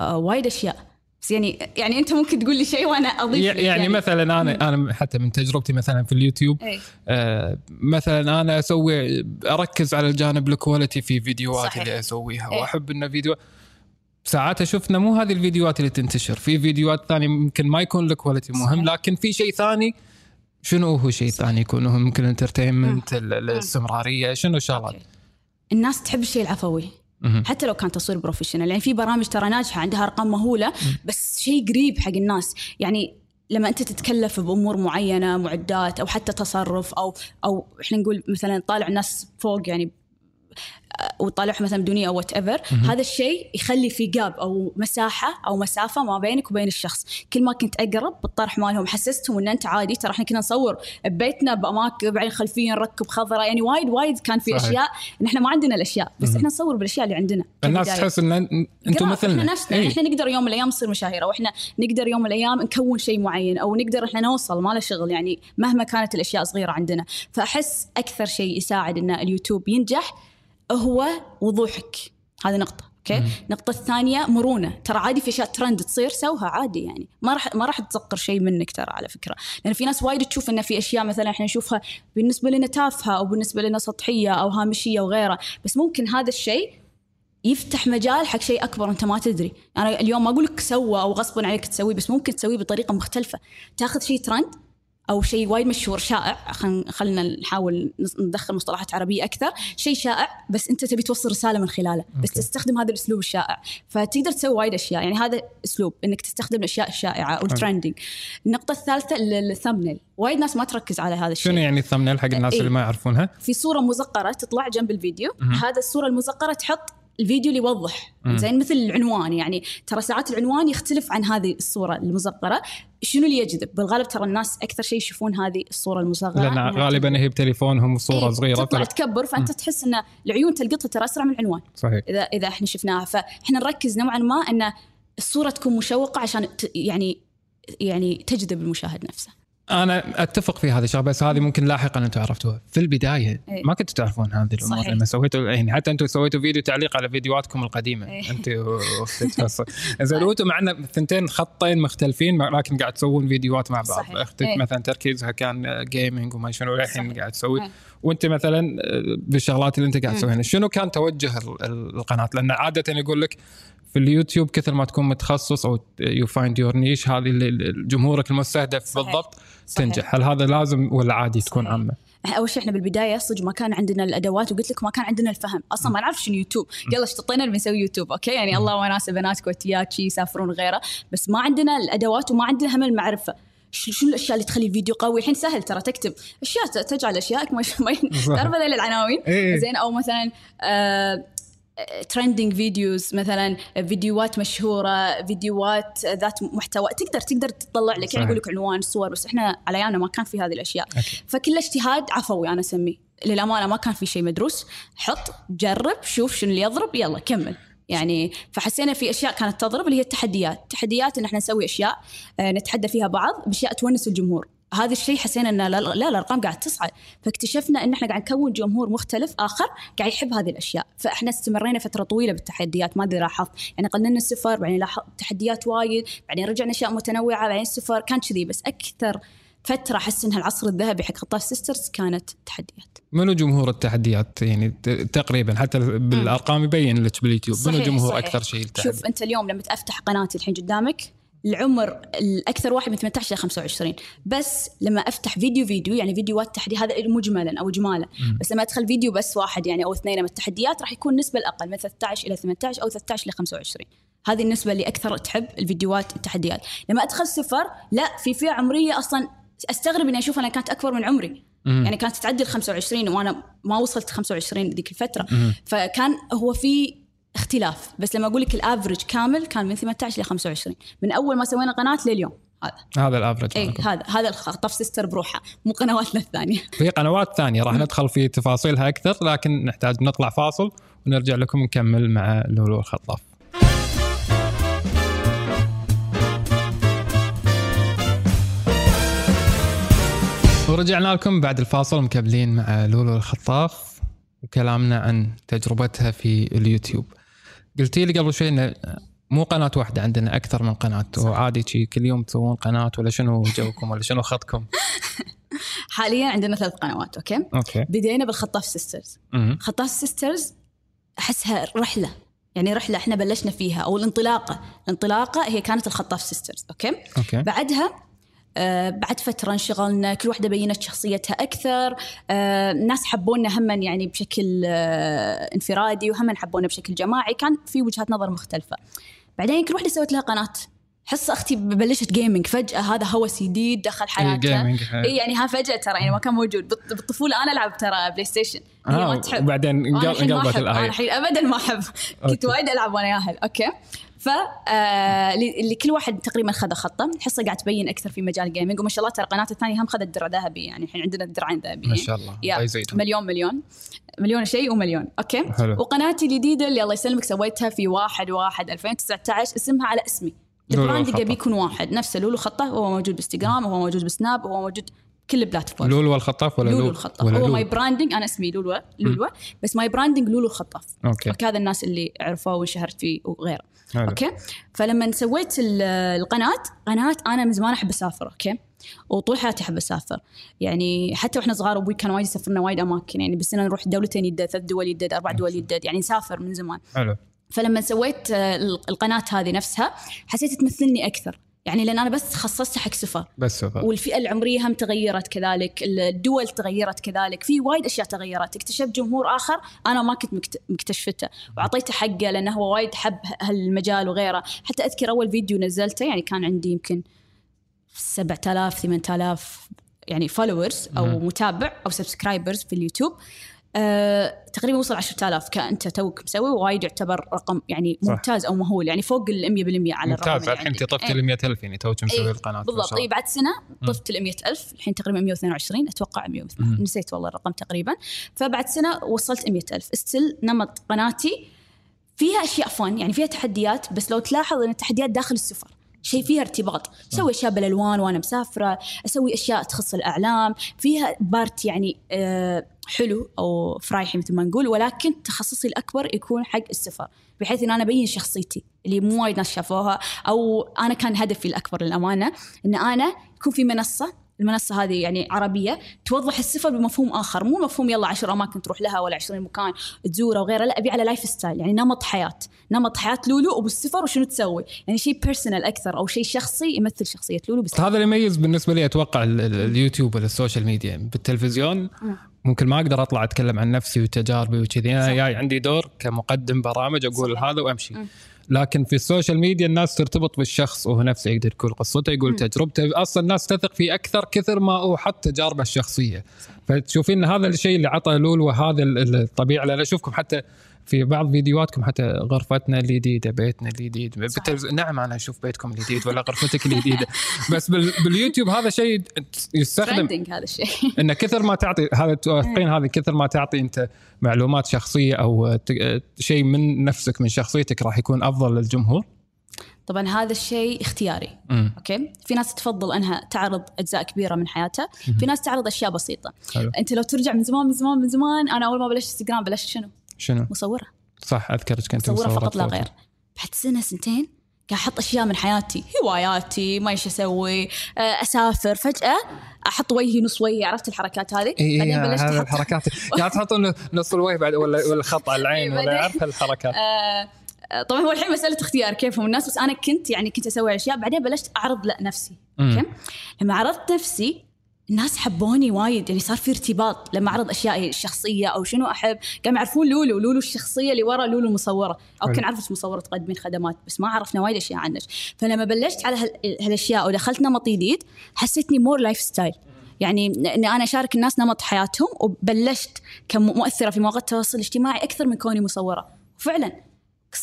وايد أشياء بس يعني يعني أنت ممكن تقول لي شيء وأنا أضيف لك يعني مثلا أنا أنا حتى من تجربتي مثلا في اليوتيوب إيه. آه مثلا أنا أسوي أركز على الجانب ال quality في فيديوهات صحيح. اللي أسويها إيه. وأحب إن فيديو ساعات شفنا مو هذه الفيديوهات اللي تنتشر في فيديوهات ثانية ممكن ما يكون ال quality مهم. لكن في شيء ثاني شنو هو شيء ثاني يكون ممكن ال entertainment الاستمرارية شنو okay. الناس تحب الشيء العفوي. حتى لو كان تصوير professional. يعني في برامج ترى ناجحة عندها أرقام مهولة بس شيء قريب حق الناس. يعني لما أنت تتكلف بأمور معينة معدات أو حتى تصرف أو أو إحنا نقول مثلا طالع الناس فوق يعني وطالعهم مثلا بدونيه أو whatever هذا الشيء يخلي في gap أو مساحة أو مسافة ما بينك وبين الشخص. كل ما كنت أقرب بالطرح مالهم حسستهم إن أنت عادي. ترى إحنا كنا نصور ببيتنا بأماكن بعدين خلفيا نركب خضرة يعني وايد وايد كان في صحيح. أشياء إن إحنا ما عندنا الأشياء. بس إحنا نصور بالأشياء اللي عندنا الناس. تحس إن أنتم مثلنا. إحنا نفسنا. إيه. إحنا نقدر يوم من الأيام نصير مشاهير أو إحنا نقدر يوم من الأيام نكون شيء معين أو نقدر إحنا نوصل ما له شغل يعني مهما كانت الأشياء صغيرة عندنا. فأحس أكثر شيء يساعد إن اليوتيوب ينجح هو وضوحك. هذه نقطة okay؟ النقطه الثانية مرونة. ترى عادي في اشياء ترند تصير سوها عادي يعني. ما راح ما راح تصغر شيء منك ترى على فكرة. لأن في ناس وايد تشوف ان في أشياء مثلا إحنا نشوفها بالنسبة لنا تافهة أو بالنسبة لنا سطحية أو هامشية وغيرها. بس ممكن هذا الشيء يفتح مجال حق شيء أكبر أنت ما تدري. أنا اليوم ما أقول لك سوه أو غصبا عليك تسويه بس ممكن تسويه بطريقة مختلفة. تاخذ شيء ترند أو شيء وايد مشهور شائع. خل... خلينا نحاول ندخل مصطلحات عربية أكثر. شيء شائع بس أنت تبي توصل رسالة من خلاله. بس okay. تستخدم هذا الأسلوب الشائع. فتقدر تسوي وايد أشياء. يعني هذا أسلوب إنك تستخدم الأشياء الشائعة أو ال trending النقطة الثالثة الثمنيل وايد ناس ما تركز على هذا الشيء. شنو يعني الثمنيل حق الناس إيه. اللي ما يعرفونها؟ في صورة مزقرة تطلع جنب الفيديو. هذا الصورة المزقرة تحط الفيديو اللي يوضح. زين مثل العنوان يعني ترى ساعات العنوان يختلف عن هذه الصورة المزقره شنو اللي يجذب؟ بالغالب ترى الناس أكثر شيء يشوفون هذه الصورة المصغرة. لأن إنها غالبا هي بتليفونهم صورة إيه، صغيرة تطلع تكبر فأنت تحس إن العيون تلقطها ترى أسرع من العنوان. صحيح. إذا إذا إحنا شفناها. فإحنا نركز نوعا ما إن الصورة تكون مشوقة عشان يعني يعني تجذب المشاهد نفسه. أنا أتفق في هذا الشيء بس هذه ممكن لاحقا أنتم عرفتوها في البداية إيه. ما كنتوا تعرفون هذه الأمور صحيح. لما سويتوا يعني حتى أنتم سويتوا فيديو تعليق على فيديوهاتكم القديمة إيه. انت. زين وأنتم معنا الثنتين خطين مختلفين لكن قاعد تسوون فيديوهات مع بعض صحيح. أختك إيه. مثلا تركيزها كان جيمنج وما شنو الحين. قاعد تسوي إيه. وأنت مثلا بالشغلات اللي أنت قاعد تسويها شنو كان توجه ال- ال- القناة لأن عادة يقول لك في اليوتيوب كثر ما تكون متخصص أو you find your niche هذه اللي اللي جمهورك المستهدف صحيح. بالضبط صحيح. تنجح. هل هذا لازم ولا عادي تكون صحيح. عامة؟ أول شيء إحنا بالبداية صدق ما كان عندنا الأدوات وقلت لك ما كان عندنا الفهم. أصلا ما نعرف شنو يوتيوب. يلا اشتطينا بنسوي يوتيوب okay؟ يعني الله وناس بنات كويتيات شي يسافرون غيره بس ما عندنا الأدوات وما عندنا هم المعرفة. ش- شو الأشياء اللي تخلي الفيديو قوي؟ الحين سهل ترى تكتب. أشياء تجعل اشيائك ما. تعرف العناوين؟ إيه. زين أو مثلا آه trending videos مثلا فيديوهات مشهورة فيديوهات ذات محتوى. تقدر تقدر تطلع لك. يعني يقول لك عنوان صور بس إحنا على ايامنا ما كان في هذه الأشياء. أكيد. فكل اجتهاد عفوي أنا أسميه. للأمانة ما كان في شيء مدروس. حط جرب شوف شنو اللي يضرب يلا كمل. يعني فحسينا في أشياء كانت تضرب اللي هي التحديات. التحديات إن إحنا نسوي أشياء آه، نتحدى فيها بعض بأشياء تونس الجمهور. هذا الشيء حسينا ان لا, لا الأرقام قاعد تصعد. فاكتشفنا إن إحنا قاعد نكون جمهور مختلف آخر قاعد يحب هذه الأشياء. فإحنا استمرينا فترة طويلة بالتحديات ما أدري لاحظت. يعني قللنا السفر بعدين لاحظت تحديات وايد بعدين رجعنا أشياء متنوعة بعدين السفر كان كذي. بس أكثر فترة أحس إنها العصر الذهبي حق خطاف سيسترز كانت تحديات. منو جمهور التحديات؟ يعني تقريبا حتى بالأرقام يبين لك باليوتيوب. منو جمهور صحيح. أكثر شيء شوف أنت اليوم لما افتح قناتي الحين قدامك العمر الأكثر واحد من 18 ل 25 بس لما أفتح فيديو فيديو يعني فيديوهات تحدي هذا مجملا أو اجمالا بس لما أدخل فيديو بس واحد يعني أو اثنين من التحديات راح يكون النسبة الأقل من 13 إلى 18 أو 13 ل 25 هذه النسبة اللي أكثر تحب الفيديوهات التحديات. لما أدخل سفر لا في فئة عمرية أصلا أستغرب إني أشوف انها كانت أكبر من عمري. يعني كانت تعدي ال 25 وأنا ما وصلت 25 ذيك الفترة. فكان هو في اختلاف. بس لما أقول لك الافرج كامل كان من 18 ل 25 من أول ما سوينا قناة لليوم. هذا. هذا ال average إي. هذا. هذا الخطف سيستر بروحه. مو قنواتنا الثانية. في قنوات ثانية. راح ندخل في تفاصيلها أكثر لكن نحتاج نطلع فاصل ونرجع لكم نكمل مع لولو الخطاف ورجعنا لكم بعد الفاصل مكملين مع لولو الخطاف وكلامنا عن تجربتها في اليوتيوب. قلتي لي قبل شوي انه مو قناة واحدة عندنا أكثر من قناة. وعادي شي كل يوم تسوون قناة ولا شنو جوكم ولا شنو خطكم؟ حاليا عندنا ثلاث قنوات okay؟ okay. بدينا بالخطاف سيسترز. خطاف سيسترز أحسها رحلة يعني رحلة إحنا بلشنا فيها أو الانطلاقة. الانطلاقة هي كانت الخطاف سيسترز okay؟ okay. بعدها بعد فترة انشغلنا كل واحدة بينت شخصيتها أكثر. آه الناس حبونا هما يعني بشكل آه انفرادي وهم حبونا بشكل جماعي. كان في وجهات نظر مختلفة. بعدين كل واحدة سوت لها قناة. حس أختي بلشت gaming فجأة هذا هوس جديد دخل حياتها. gaming اي يعني ها فجأة ترى يعني ما كان موجود. بالط- بالطفولة أنا ألعب ترى بلاي ستيشن هي ما آه تحب. وبعدين أنا انقل- الحين ما انقلبت أحب. أنا الحين ابدا ما أحب. كنت. وايد ألعب وأنا ياهل. أوكي. ف آه، اللي كل واحد تقريبا خذ خطه. حصة قاعد تبين أكثر في مجال ال gaming وما شاء الله ترى قناتي الثانية هم خذت درع ذهبي. يعني الحين عندنا درعين ذهبيين. ما شاء الله. يزيدهم. مليون مليون. مليون شيء ومليون. أوكي؟ حلو. وقناتي الجديدة اللي الله يسلمك سويتها في 1 1 2019 اسمها على اسمي. البراند. يبي يكون واحد. نفسه لولو الخطاف. هو موجود بإنستغرام وهو موجود بسناب وهو موجود كل ال platform. لولو الخطاف ولا لولو الخطاف. ولا هو لولو؟ ماي براندنج أنا اسمي لولو لولو. بس my branding لولو الخطاف. أوكي. أوكي هذا الناس اللي عرفوه وانشهرت فيه وغيره. حلو. أوكي؟ فلما سويت ال- القناة قناة أنا من زمان أحب أسافر أوكي؟ وطول حياتي أحب أسافر. يعني حتى وإحنا صغار أبوي كان وايد يسافرنا وايد أماكن. يعني بالسنه نروح دولتين يدد ثلاث دول يدد أربع دول يدد يعني نسافر من زمان. حلو. فلما سويت القناة هذه نفسها حسيت تمثلني أكثر. يعني لأن أنا بس خصصتها حق سفر. بس سفر. والفئة العمرية هم تغيرت كذلك الدول تغيرت كذلك في وايد أشياء تغيرت. اكتشفت جمهور آخر أنا ما كنت مكت- مكتشفته. وعطيته حقه لأنه هو وايد حب هالمجال وغيره. حتى أذكر أول فيديو نزلته يعني كان عندي يمكن 7000 8000 يعني followers أو. متابع أو subscribers في اليوتيوب. أه تقريبا وصل 10000 كانت توك مسوي، وايد يعتبر رقم يعني. ممتاز أو مهول يعني فوق ال 100% على الرقم ممتاز اللي الحين. أنت طفت إيه. ال 100000 يعني توك مسوي إيه، القناة بالضبط. اي بعد سنة طفت ال 100000 الحين تقريبا 122 أتوقع 102 مم. نسيت والله الرقم تقريبا فبعد سنة وصلت 100000 style نمط قناتي فيها أشياء fun يعني فيها تحديات بس لو تلاحظ إن التحديات داخل السفر شيء فيها ارتباط. أسوي أشياء بالألوان وأنا مسافرة أسوي أشياء تخص الأعلام فيها part يعني آه حلو أو فرايحي مثل ما نقول ولكن تخصصي الأكبر يكون حق السفر بحيث إن أنا أبين شخصيتي اللي مو وايد ناس شافوها أو أنا كان هدفي الأكبر للأمانة إن أنا يكون في منصة المنصة هذه يعني عربية توضح السفر بمفهوم آخر مو مفهوم يلا عشر أماكن تروح لها ولا عشرين مكان تزوره وغيره لا أبي على lifestyle يعني نمط حياة نمط حياة لولو وبالسفر وشنو تسوي يعني شيء personal أكثر أو شيء شخصي يمثل شخصية لولو بالسفر هذا اللي يميز بالنسبة لي أتوقع ال- ال- اليوتيوب ولا ال social media بالتلفزيون ممكن ما أقدر أطلع أتكلم عن نفسي وتجاربي وكذي أنا. جاي عندي دور كمقدم برامج أقول. هذا وأمشي مم. لكن في ال social media الناس ترتبط بالشخص وهو نفسه يقدر يقول قصته يقول. تجربته. أصلا الناس تثق فيه أكثر كثر ما هو حط تجاربه الشخصية. فتشوفين هذا الشيء اللي عطى لولو هذا ال- ال- الطبيعة لأن أشوفكم حتى في بعض فيديوهاتكم حتى غرفتنا الجديدة بيتنا الجديد. بالتلفز... نعم أنا أشوف بيتكم الجديد ولا غرفتك الجديدة. بس بال... باليوتيوب هذا شيء يستخدم. هذا الشيء. إن كثر ما تعطي هذا توافقين هذا كثر ما تعطي أنت معلومات شخصية أو ت- شيء من نفسك من شخصيتك راح يكون أفضل للجمهور. طبعا هذا الشيء اختياري. امم أوكي؟ في ناس تفضل أنها تعرض أجزاء كبيرة من حياتها. في ناس تعرض أشياء بسيطة. حلو. أنت لو ترجع من زمان من زمان من زمان أنا أول ما بلشت انستغرام بلشت شنو؟ شنو؟ مصورة. صح أذكرك كنت مصورة مصورة فقط لا. غير. بعد سنة سنتين قاعد أحط أشياء من حياتي هواياتي ما إيش أسوي آه، أسافر. فجأة أحط وجهي نص وجهي عرفت الحركات هذه؟ اي بعدين اي بلشت الحركات. قاعد تحطون نص الوجه بعد ولا ولا خط على العين ولا اعرف هالحركات آه، آه، طبعا هو الحين مسألة اختيار كيفهم الناس بس أنا كنت يعني كنت أسوي أشياء بعدين بلشت أعرض لا نفسي. أوكي؟ لما عرضت نفسي الناس حبوني وايد يعني صار في ارتباط لما أعرض اشيائي الشخصيه أو شنو أحب. قاموا يعرفون لولو لولو الشخصية اللي ورا لولو المصوره أو. كان عرفت مصورة تقدمين خدمات بس ما عرفنا وايد أشياء عنك فلما بلشت على هال- هالأشياء ودخلت نمط جديد حسيتني more lifestyle يعني ان أنا أشارك الناس نمط حياتهم وبلشت كمؤثره في مواقع التواصل الاجتماعي أكثر من كوني مصورة. وفعلا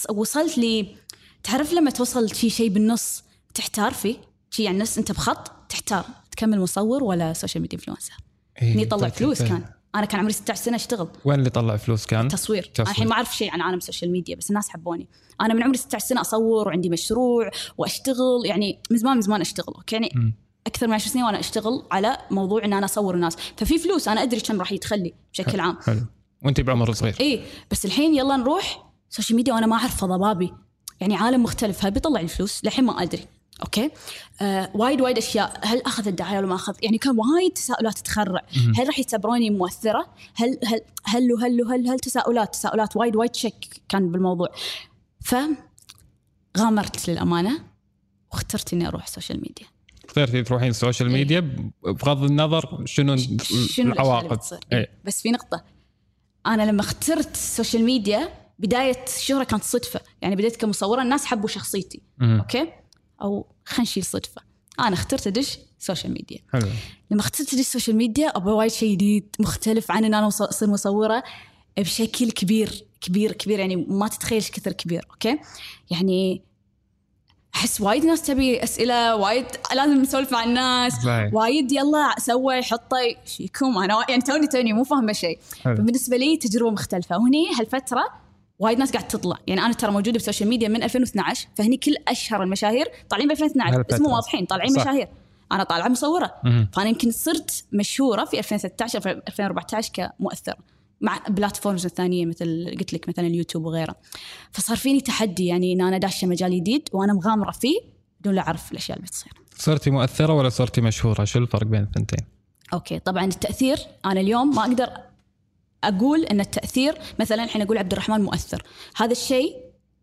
وصلت لي تعرف لما توصل شيء شيء بالنص تحتار فيه؟ شيء يعني الناس أنت بخط تحتار. تكمل مصور ولا social media influencer إي، هني طلع طيب، فلوس. كان. أنا كان عمري 16 سنة أشتغل. وين اللي طلع فلوس كان؟ تصوير تصوير. أنا الحين ما أعرف شيء عن عالم ال social media بس الناس حبوني. أنا من عمري 16 سنة أصور وعندي مشروع وأشتغل يعني من زمان من زمان أشتغل أوكي؟ يعني مم. أكثر من 10 سنين وأنا أشتغل على موضوع إن أنا أصور الناس. ففي فلوس أنا أدري كم راح يدخل لي بشكل عام. حلو. وأنت بعمر صغير. اي بس الحين يلا نروح social media وأنا ما اعرف ضبابي. يعني عالم مختلف. هل بيطلع لي فلوس للحين ما أدري. أوكي؟ آه وايد وايد أشياء. هل أخذ الدعاية ولا ما أخذ؟ يعني كان وايد تساؤلات تتخرع. مهم. هل راح يعتبروني مؤثرة؟ هل هل هل وهل وهل هل تساؤلات؟ تساؤلات وايد وايد شك كان بالموضوع. ف غامرت للأمانة واخترت إني أروح social media اخترتي تروحين ال social media بغض النظر شنو شنو العواقب؟ إيه. إيه. بس في نقطة. أنا لما اخترت ال social media بداية الشهره كانت صدفة. يعني بديت كمصورة الناس حبوا شخصيتي. مم. أوكي؟ أو خلينا نشيل صدفة. أنا اخترت أدش social media حلو. لما اخترت أدش social media أبغى وايد شيء جديد مختلف عن إن أنا أصير مصورة بشكل كبير كبير كبير. يعني ما تتخيل إيش كثر كبير أوكي؟ يعني أحس وايد ناس تبي أسئلة وايد لازم نسولف مع الناس. صحيح. وايد يلا سوي حطي شيكم أنا يعني توني توني مو فاهمة شيء حلو. فبالنسبة لي تجربة مختلفة. وهني هالفترة وايد ناس قاعد تطلع. يعني أنا ترى موجودة بالسوشيال ميديا من 2012 فهني كل أشهر المشاهير طالعين ب 2012 هالفترة. اسمهم واضحين طالعين صح. مشاهير. أنا طالعة مصورة. مهم. فأنا يمكن صرت مشهورة في 2013 في 2014 كمؤثره مع platforms الثانية مثل قلت لك مثلا اليوتيوب وغيره. فصار فيني تحدي يعني إن أنا داشه مجال جديد وأنا مغامرة فيه بدون لا أعرف الأشياء اللي بتصير. صرتي مؤثرة ولا صرتي مشهورة؟ شو الفرق بين الثنتين؟ أوكي طبعا التأثير أنا اليوم ما أقدر أقول إن التأثير مثلا الحين أقول عبد الرحمن مؤثر. هذا الشيء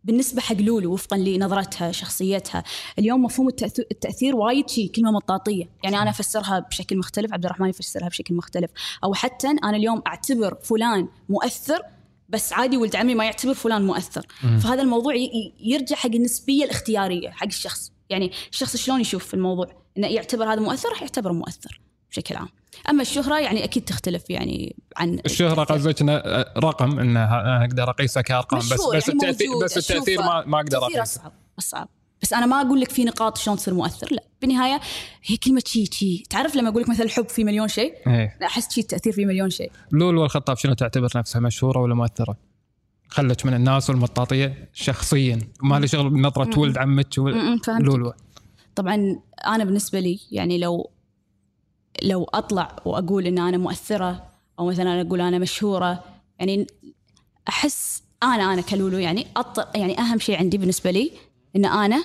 بالنسبة حق لولو وفقا لنظرتها شخصيتها. اليوم مفهوم التأثير وايد شيء كلمة مطاطية. يعني أنا أفسرها بشكل مختلف عبد الرحمن يفسرها بشكل مختلف. أو حتى أنا اليوم أعتبر فلان مؤثر بس عادي ولد عمي ما يعتبر فلان مؤثر. فهذا الموضوع يرجع حق النسبية الاختيارية حق الشخص. يعني الشخص شلون يشوف في الموضوع؟ إنه يعتبر هذا مؤثر راح يعتبره مؤثر. بشكل عام. أما الشهرة يعني أكيد تختلف يعني عن الشهرة قصدك انه رقم إنه أقدر اقيسها كارقام بس بس يعني التاثير بس التأثير. ما ما أقدر تأثير أقيسه. أصعب أصعب. بس أنا ما أقول لك في نقاط شلون تصير مؤثر لا. بالنهاية هي كلمة شي شي. تعرف لما أقول لك مثلا الحب في مليون شيء؟ إيه. لا أحس شي التأثير في مليون شيء. لولو والخطاب شنو تعتبر نفسها مشهورة ولا مؤثرة؟ خلك من الناس والمطاطية شخصيا. ما لي شغل بنظرة ولد عمك. لولو طبعا أنا بالنسبة لي يعني لو لو أطلع وأقول إن أنا مؤثرة أو مثلا أنا أقول أنا مشهورة يعني أحس أنا أنا كلولو يعني أط... يعني أهم شيء عندي بالنسبة لي إن أنا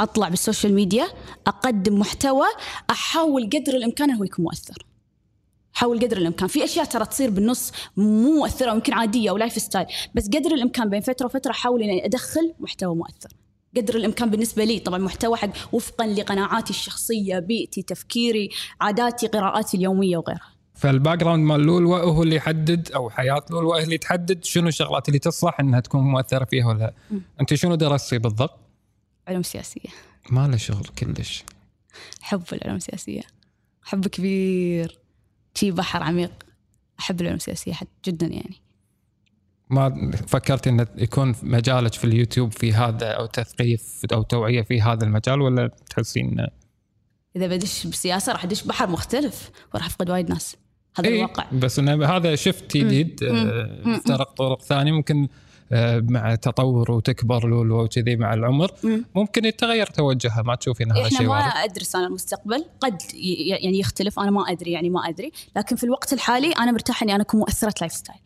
أطلع بالسوشيال ميديا أقدم محتوى أحاول قدر الإمكان انه يكون مؤثر. حاول قدر الإمكان. في أشياء ترى تصير بالنص مو مؤثرة ويمكن عادية و lifestyle بس قدر الإمكان بين فترة وفترة أحاول إني أدخل محتوى مؤثر. قدر الإمكان بالنسبة لي. طبعا محتوى حق وفقا لقناعاتي الشخصية بيئتي تفكيري عاداتي قراءاتي اليومية وغيرها. فال background مال لولو هو اللي يحدد أو حياة لولو هي اللي تحدد شنو الشغلات اللي تصلح إنها تكون مؤثرة فيها ولا لا. أنت شنو درستي بالضبط؟ علوم سياسية. ما له شغل كلش. حب العلوم السياسية. حب كبير. شي بحر عميق. أحب العلوم السياسية حد جدا يعني. ما فكرت إن يكون مجالك في اليوتيوب في هذا أو تثقيف أو توعية في هذا المجال ولا تحسين إذا بدش بالسياسة راح ادش بحر مختلف وراح أفقد وايد ناس. هذا إيه، الواقع. بس إنه هذا شفت جديد آه، افترق طرق ثانية. ممكن آه، مع تطور وتكبر لولو وكذي مع العمر مم. ممكن يتغير توجهها ما تشوفين هذا إحنا شيء ما ادرس أنا المستقبل. قد يعني يختلف. أنا ما أدري يعني ما أدري. لكن في الوقت الحالي أنا مرتاحة إني أنا أكون مؤثرة lifestyle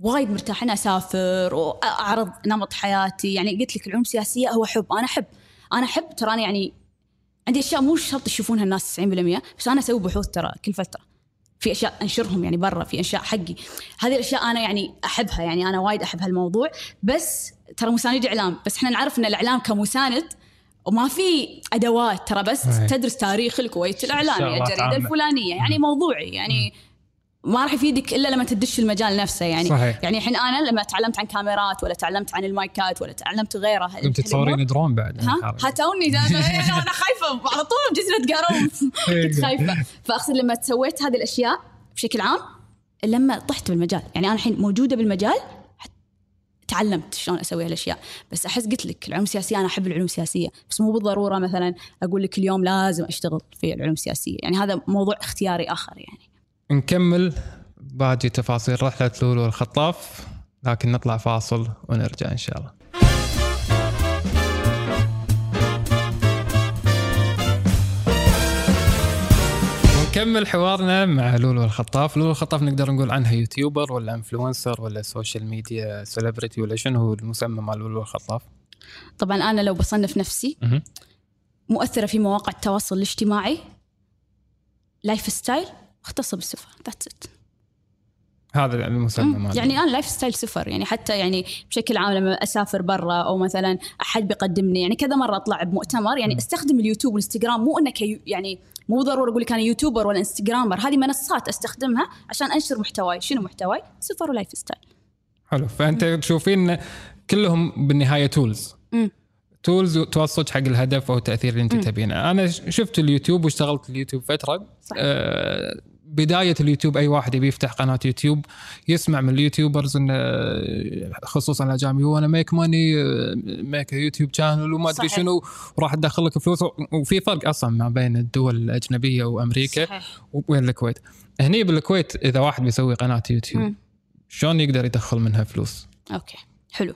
وايد مرتاحة إني أسافر وأعرض نمط حياتي. يعني قلت لك العلوم السياسية هو حب. أنا أحب. أنا أحب ترى أنا يعني عندي أشياء مو شرط يشوفونها الناس 90% بس أنا أسوي بحوث ترى كل فترة. في أشياء أنشرهم يعني برا في أشياء حقي. هذه الأشياء أنا يعني أحبها يعني أنا وايد أحب هالموضوع. بس ترى مساند إعلام. بس إحنا نعرف إن الإعلام كمساند وما في أدوات ترى بس أي. تدرس تاريخ الكويت الإعلامي شغلات الجريدة. الفلانية. يعني موضوعي. يعني ما راح يفيدك إلا لما تدش المجال نفسه يعني. صحيح. يعني الحين أنا لما تعلمت عن كاميرات ولا تعلمت عن المايكات ولا تعلمت غيره كنت تصورين درون بعد ها؟ هاتوني أنا أنا خايفة على طول جزيره قارون كنت خايفة. فأقصد لما سويت هذه الأشياء بشكل عام لما طحت بالمجال. يعني أنا الحين موجودة بالمجال تعلمت شلون أسوي هالأشياء. بس أحس قلت لك العلوم السياسية أنا أحب العلوم السياسية. بس مو بالضرورة مثلا أقول لك اليوم لازم أشتغل في العلوم السياسية. يعني هذا موضوع اختياري آخر يعني. نكمل. باقي تفاصيل رحلة لولو الخطاف لكن نطلع فاصل ونرجع إن شاء الله. نكمل حوارنا مع لولو الخطاف. لولو الخطاف نقدر نقول عنها YouTuber ولا influencer ولا social media celebrity ولا شنو هو المسمى مال لولو الخطاف؟ طبعا أنا لو بصنف نفسي. مؤثرة في مواقع التواصل الاجتماعي lifestyle مختصه بالسفر that's it هذا المسمى يعني أنا lifestyle سفر يعني حتى يعني بشكل عام لما أسافر برا أو مثلا أحد بيقدمني. يعني كذا مرة أطلع بمؤتمر. يعني أستخدم اليوتيوب والإنستغرام. مو أنك يعني مو ضروري أقول لك أنا YouTuber ولا Instagrammer. هذه منصات أستخدمها عشان أنشر محتواي. شنو محتواي؟ سفر و lifestyle حلو. فأنت تشوفين كلهم بالنهاية tools. tools توصلك حق الهدف أو التأثير اللي أنت تبينه. أنا شفت اليوتيوب واشتغلت اليوتيوب فترة. صح. آه بداية اليوتيوب أي واحد يبي يفتح قناة يوتيوب يسمع من ال YouTubers انه خصوصا الاجانب وأنا make money make YouTube channel وما أدري. شنو وراح تدخل لك فلوس وفي فرق أصلا ما بين الدول الأجنبية وأمريكا صحيح. وين الكويت هني بالكويت إذا واحد بيسوي قناة يوتيوب. شلون يقدر يدخل منها فلوس؟ أوكي حلو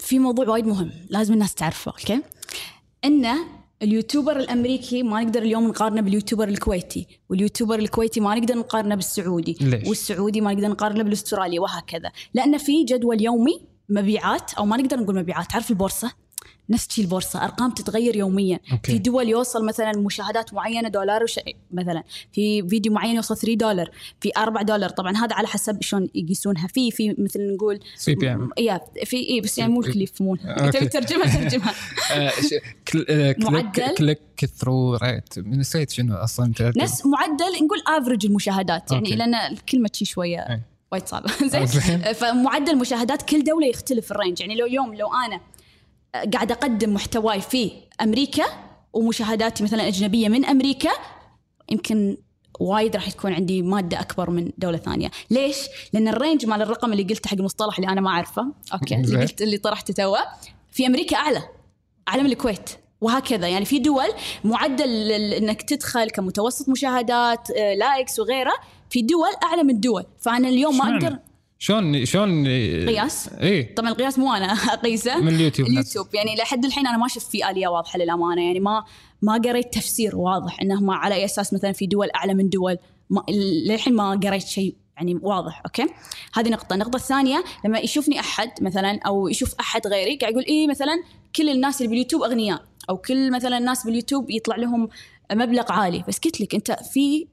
في موضوع وايد مهم لازم الناس تعرفه أوكي ان ال YouTuber الأمريكي ما نقدر اليوم نقارنه بال YouTuber الكويتي وال YouTuber الكويتي ما نقدر نقارنه بالسعودي ليش؟ والسعودي ما نقدر نقارنه بالاسترالي وهكذا لأن في جدول يومي مبيعات أو ما نقدر نقول مبيعات تعرف البورصة نفس شي البورصة أرقام تتغير يوميا أوكي. في دول يوصل مثلا مشاهدات معينة دولار وش... مثلا في فيديو معين يوصل 3 دولار في 4 دولار طبعا هذا على حسب شلون يقيسونها في في مثل نقول CPM يا في اي بس يعني مو الكل يفهمونها أوكي. تبي ترجمها ترجمها click معدل؟ click through rate نسيت شنو أصلا. نفس معدل نقول average المشاهدات يعني أوكي. لأن الكلمة شي شوية أي. وايد صعبة زين زين. فمعدل مشاهدات كل دولة يختلف ال range يعني لو اليوم لو أنا قاعد أقدم محتواي في أمريكا ومشاهداتي مثلا أجنبية من أمريكا يمكن وايد راح تكون عندي مادة أكبر من دولة ثانية، ليش؟ لأن ال range مال الرقم اللي قلته حق المصطلح اللي أنا ما أعرفه، أوكي اللي. قلت اللي طرحته توه. في أمريكا أعلى. اعلى من الكويت. وهكذا. يعني في دول معدل إنك تدخل كمتوسط مشاهدات آه، likes وغيره في دول أعلى من دول فأنا اليوم ما؟ أقدر شلون شلون قياس؟ اي طبعا القياس مو أنا أقيسه. من اليوتيوب نفسه. اليوتيوب. يعني لحد الحين أنا ما شفت في آلية واضحة للأمانة. يعني ما ما قريت تفسير واضح إنه ما على أي أساس مثلا في دول أعلى من دول. ما للحين ما قريت شيء يعني واضح. أوكي؟ هذه نقطة. النقطة الثانية لما يشوفني أحد مثلا أو يشوف أحد غيري قاعد يقول إيه مثلا كل الناس اللي باليوتيوب أغنياء. أو كل مثلا الناس باليوتيوب يطلع لهم مبلغ عالي. بس قلت لك أنت في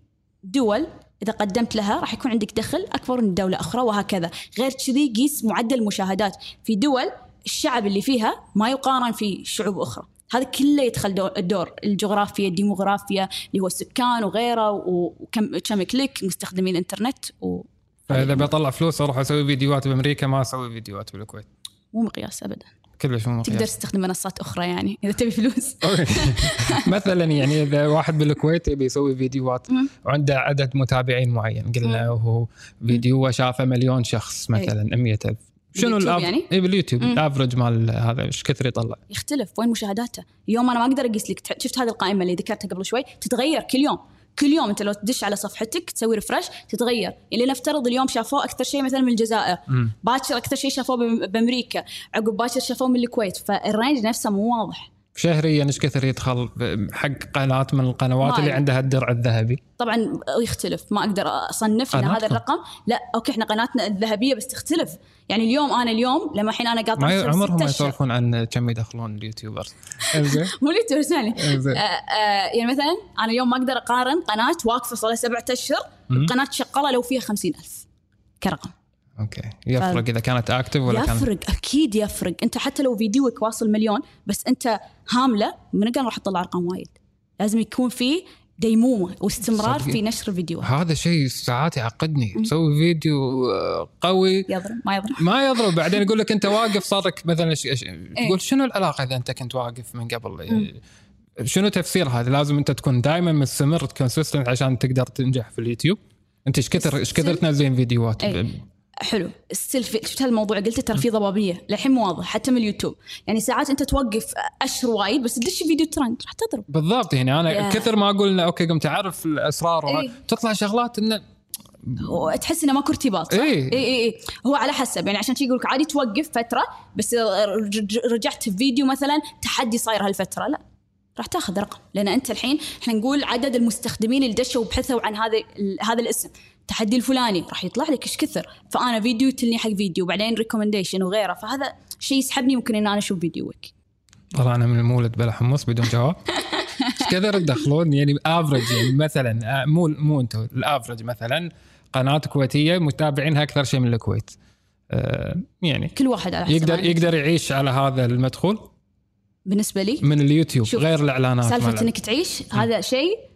دول إذا قدمت لها راح يكون عندك دخل أكبر من دولة أخرى وهكذا. غير كذي قيس معدل المشاهدات. في دول الشعب اللي فيها ما يقارن في شعوب أخرى. هذا كله يدخل دور الدور. الجغرافيا الديموغرافيا اللي هو السكان وغيره وكم كم click مستخدمين الانترنت ومو فإذا بطلع فلوس أروح أسوي فيديوهات بأمريكا ما أسوي فيديوهات بالكويت. مقياس ابدا. مو تقدر مقياس تستخدم منصات أخرى يعني إذا تبي فلوس. مثلا يعني إذا واحد بالكويت يبي يسوي فيديوهات. وعنده عدد متابعين معين قلنا هو فيديو شافه مليون شخص مثلا 100000 شنو الأف- يعني؟ اي باليوتيوب. الأفرج مال هذا إيش كثر يطلع. يختلف وين مشاهداته. اليوم أنا ما أقدر أقيس لك شفت هذه القائمة اللي ذكرتها قبل شوي؟ تتغير كل يوم. كل يوم انت لو تدش على صفحتك تسوي refresh تتغير. يعني نفترض اليوم شافوه أكثر شيء مثلا من الجزائر. باكر أكثر شيء شافوه بأمريكا. عقب باكر شافوه من الكويت. فال range نفسه مو واضح. شهريا إيش كثر يدخل حق قناه من القنوات اللي. عندها الدرع الذهبي؟ طبعا يختلف. ما أقدر أصنف إن هذا؟ الرقم. لا أوكي إحنا قناتنا الذهبية بس تختلف. يعني اليوم أنا اليوم لما الحين أنا قاطعه صار عمرهم ما. يسولفون عن كم يدخلون ال YouTubers مو ترسلني انزين. آه، آه، يعني مثلا أنا اليوم ما أقدر أقارن قناة واقفه صار لها سبعة أشهر. بقناة شغالة لو فيها خمسين ألف كرقم. أوكي. يفرق إذا كانت active ولا كانت يفرق أكيد يفرق. أنت حتى لو فيديوك واصل مليون بس أنت هاملة من قال راح تطلع أرقام وايد. لازم يكون في ديمومه واستمرار. في نشر الفيديوهات. هذا شيء ساعات يعقدني. مسوي فيديو قوي. يضرب ما يضرب. ما يضرب. بعدين يقول لك أنت واقف صار لك مثلا ش... ش... تقول شنو العلاقة إذا أنت كنت واقف من قبل؟ شنو تفسير هذا؟ لازم أنت تكون دائما مستمر consistent عشان تقدر تنجح في اليوتيوب. أنت إيش كثر إيش كثر تنزلين فيديوهات؟ إيه. حلو. still شفت هالموضوع؟ قلت ترى في ضبابية. للحين مو واضح حتى من اليوتيوب. يعني ساعات أنت توقف اشهر وايد بس تدش فيديو ترند راح تضرب. بالضبط يعني أنا يا. كثر ما أقول إنه أوكي قمت أعرف الأسرار إيه. تطلع شغلات انه وتحس إنه ماكو ارتباط. اي اي اي هو على حسب يعني عشان شي يقول لك عادي توقف فترة بس رج- رجعت في فيديو مثلا تحدي صاير هالفترة. لا راح تاخذ رقم. لأن أنت الحين إحنا نقول عدد المستخدمين اللي دشوا وبحثوا عن هذا هذا الاسم. التحدي الفلاني راح يطلع لك إيش كثر؟ فأنا فيديو يتلني حق فيديو بعدين recommendation وغيره فهذا شيء يسحبني ممكن ان أنا أشوف فيديوك. طلعنا من المولد بلا حمص بدون جواب. إيش كثر تدخلون؟ يعني average يعني مثلا آه، مو مو أنتم ال average مثلا قناة كويتية متابعينها أكثر شيء من الكويت. آه، يعني كل واحد على حسب يقدر عادته. يقدر يعيش على هذا المدخول؟ بالنسبة لي؟ من اليوتيوب غير الإعلانات سالفة إنك تعيش هذا شيء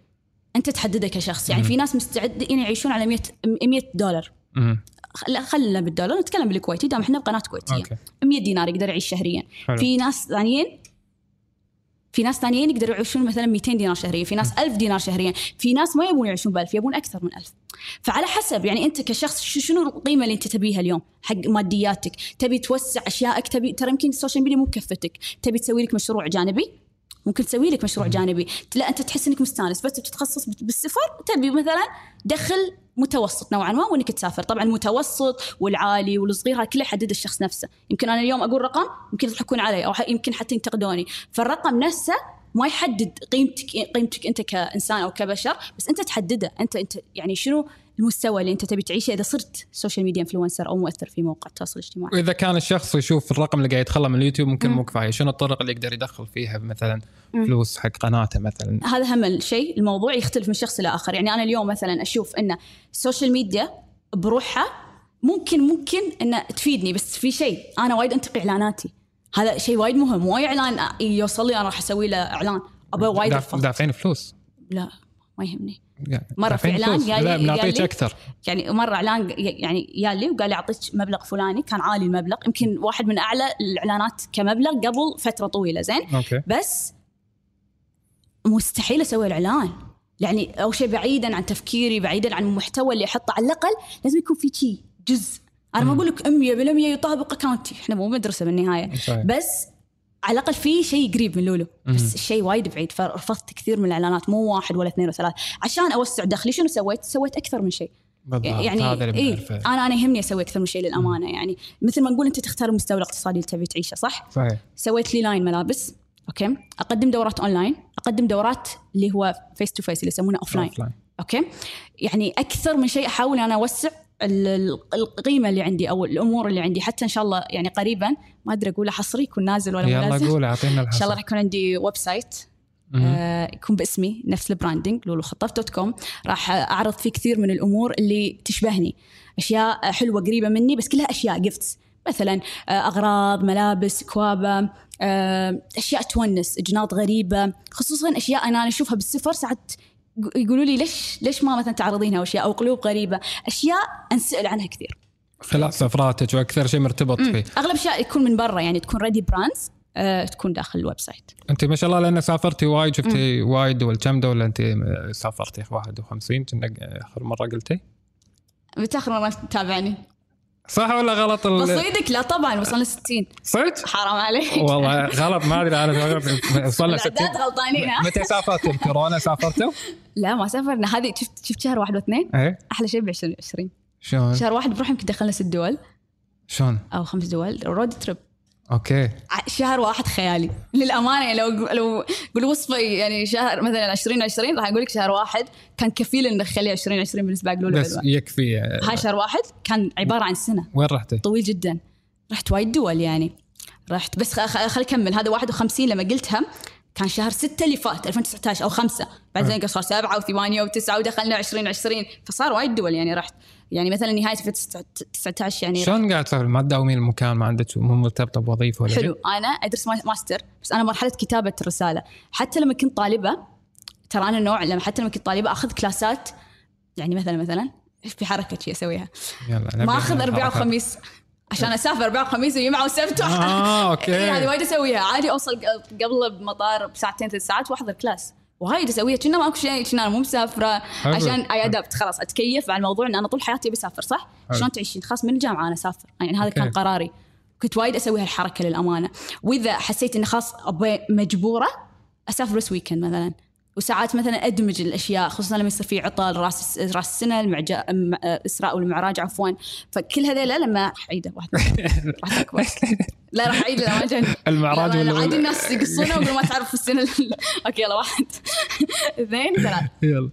أنت تحدده كشخص. يعني. في ناس مستعدين يعيشون على 100 100 دولار. لا خلينا بالدولار نتكلم بالكويتي. دام إحنا بقناة كويتية. أوكي. 100 دينار يقدر يعيش شهريا. حلو. في ناس ثانيين في ناس ثانيين يقدروا يعيشون مثلا 200 دينار شهريا. في ناس 1000 دينار شهريا. في ناس ما يبون يعيشون ب 1000 يبون أكثر من 1000 فعلى حسب يعني أنت كشخص شنو القيمة اللي أنت تبيها اليوم حق مادياتك؟ تبي توسع أشيائك؟ تبي ترى يمكن ال social media مو بكفتك. تبي تسوي لك مشروع جانبي؟ ممكن تسوي لك مشروع جانبي. لا أنت تحس إنك مستانس بس بتتخصص بت- بالسفر تبي مثلا دخل متوسط نوعا ما وإنك تسافر. طبعا المتوسط والعالي والصغير هذا كله يحدد الشخص نفسه. يمكن أنا اليوم أقول رقم يمكن يضحكون علي أو يمكن حتى ينتقدوني. فالرقم نفسه ما يحدد قيمتك قيمتك أنت كإنسان أو كبشر بس أنت تحدده. أنت أنت يعني شنو المستوى اللي انت تبي تعيشه إذا صرت social media influencer أو مؤثر في موقع التواصل الاجتماعي. وإذا كان الشخص يشوف الرقم اللي قاعد يدخله من اليوتيوب ممكن مو كفايه شنو الطرق اللي يقدر يدخل فيها مثلا فلوس حق قناته مثلا؟ هذا هم شيء الموضوع يختلف من شخص إلى آخر. يعني أنا اليوم مثلا أشوف إن ال social media بروحها ممكن ممكن انها تفيدني بس في شيء أنا وايد أنتقي إعلاناتي. هذا شيء وايد مهم مو إعلان يوصل لي أنا راح أسوي له إعلان ابى وايد. دافعين فلوس. لا ما يهمني. يعني مرة في فلوس. قال لي- قال بنعطيك لي- أكثر. يعني مرة اعلان يعني يالي وقال لي أعطيك مبلغ فلاني كان عالي المبلغ. يمكن واحد من أعلى الإعلانات كمبلغ قبل فترة طويلة زين؟ أوكي. بس مستحيل أسوي الإعلان. يعني أول شيء بعيدا عن تفكيري بعيدا عن المحتوى اللي أحطه. على الأقل لازم يكون في شيء جزء. أنا ما أقول لك 100% يطابق account ي إحنا مو مدرسة بالنهاية. صحيح. بس على الأقل في شيء قريب من لولو. بس الشيء وايد بعيد. فرفضت كثير من الإعلانات مو واحد ولا اثنين ولا ثلاث عشان أوسع دخلي شنو سويت؟ سويت أكثر من شيء. يعني هذا اللي إيه أنا أنا يهمني أسوي أكثر من شيء للأمانة يعني مثل ما نقول أنت تختار المستوى الاقتصادي اللي تبي تعيشه صح؟ صحيح. سويت لي line ملابس أوكي؟ أقدم دورات اونلاين أقدم دورات اللي هو face to face اللي يسمونه offline. أوكي؟ يعني أكثر من شيء أحاول أنا أوسع القيمة اللي عندي أو الأمور اللي عندي. حتى إن شاء الله يعني قريبا ما أدري أقول حصري يكون نازل ولا يلا نازل. قول أعطينا إن شاء الله راح يكون عندي website آه يكون باسمي نفس ال branding لولو خطاف dot com. راح أعرض فيه كثير من الأمور اللي تشبهني. أشياء حلوة قريبة مني بس كلها أشياء gifts مثلا آه أغراض ملابس كوابة آه أشياء تونس جناط غريبة. خصوصا أشياء أنا أشوفها بالسفر ساعات يقولوا لي ليش ليش ما مثلا تعرضينها أشياء أو قلوب غريبة؟ أشياء أنسأل عنها كثير. خلال سفراتك وأكثر شيء مرتبط فيه. أغلب أشياء يكون من برا يعني تكون ready brands آه تكون داخل ال website. أنت ما شاء الله لأن سافرتي وايد شفتي وايد دول كم دولة أنت سافرتي؟ 51 كنا آخر مرة قلتي؟ متى اخر مرة تتابعني؟ صح ولا غلط ال- بصيدك لا طبعا وصلنا 60 صدق؟ حرام عليك. والله غلط ما أدري أنا وصلنا 60 الاعداد غلطانين متى سافرتوا؟ الكورونا سافرتوا؟ لا ما سافرنا. هذه شفت شفت شهر واحد واثنين؟ إيه. أحلى شيء ب 2020 شلون؟ شهر واحد بروح يمكن دخلنا ست دول. شلون؟ أو خمس دول. road trip. أوكي. شهر واحد خيالي. للأمانة يعني لو لو بالوصفه يعني شهر مثلا 2020 راح أقول لك شهر واحد كان كفيل ان نخليه 2020 بالنسبة حق لولو بس. يكفي هاي شهر واحد كان عبارة عن سنة. وين رحتي؟ طويل جدا. رحت وايد دول يعني. رحت بس خل أكمل. هذا 51 لما قلتها كان شهر 6 اللي فات 2019 أو 5 بعد ذلك صار 7 و8 و9 ودخلنا 2020 فصار وايد دول يعني رحت. يعني مثلا نهاية 2019 يعني شلون قاعد تسافر؟ ما تداومين المكان ما عندك مو مرتبطة بوظيفة ولا؟ حلو. أنا أدرس ما- ماستر بس أنا مرحلة كتابة الرسالة. حتى لما كنت طالبة ترى أنا نوع لما حتى لما كنت طالبة أخذ كلاسات يعني مثلا مثلا في حركة شي أسويها. يلا ما أخذ اربعاء. وخميس. عشان أسافر اربعاء وخميس وجمعه وسبت. آه، أوكي. إيه، هذه وايد أسويها. عادي أوصل قبل بمطار بساعتين ثلاث ساعات وأحضر class. وايد اسويها كنا ماكو شيء كنا أنا مو مسافرة حلو. عشان اي adapt خلاص أتكيف مع الموضوع إن أنا طول حياتي بسافر صح؟ حلو. شلون تعيشين؟ خلاص من الجامعة أنا أسافر يعني هذا. كان قراري كنت وايد أسوي هالحركة للأمانة وإذا حسيت اني خلاص مجبورة أسافر بس weekend مثلا وساعات مثلا أدمج الأشياء خصوصا لما يصير في عطل راس راس السنة المعجا... م- الاسراء والمعراج عفوا. فكل هذيلا لما راح أعيده واحد راح اكبر لا راح اعيد لا المعراج لا، لا، ولا- عادي الناس يقصونه ويقولون ما تعرف السنة ال- أوكي يلا واحد اثنين ثلاث يلا.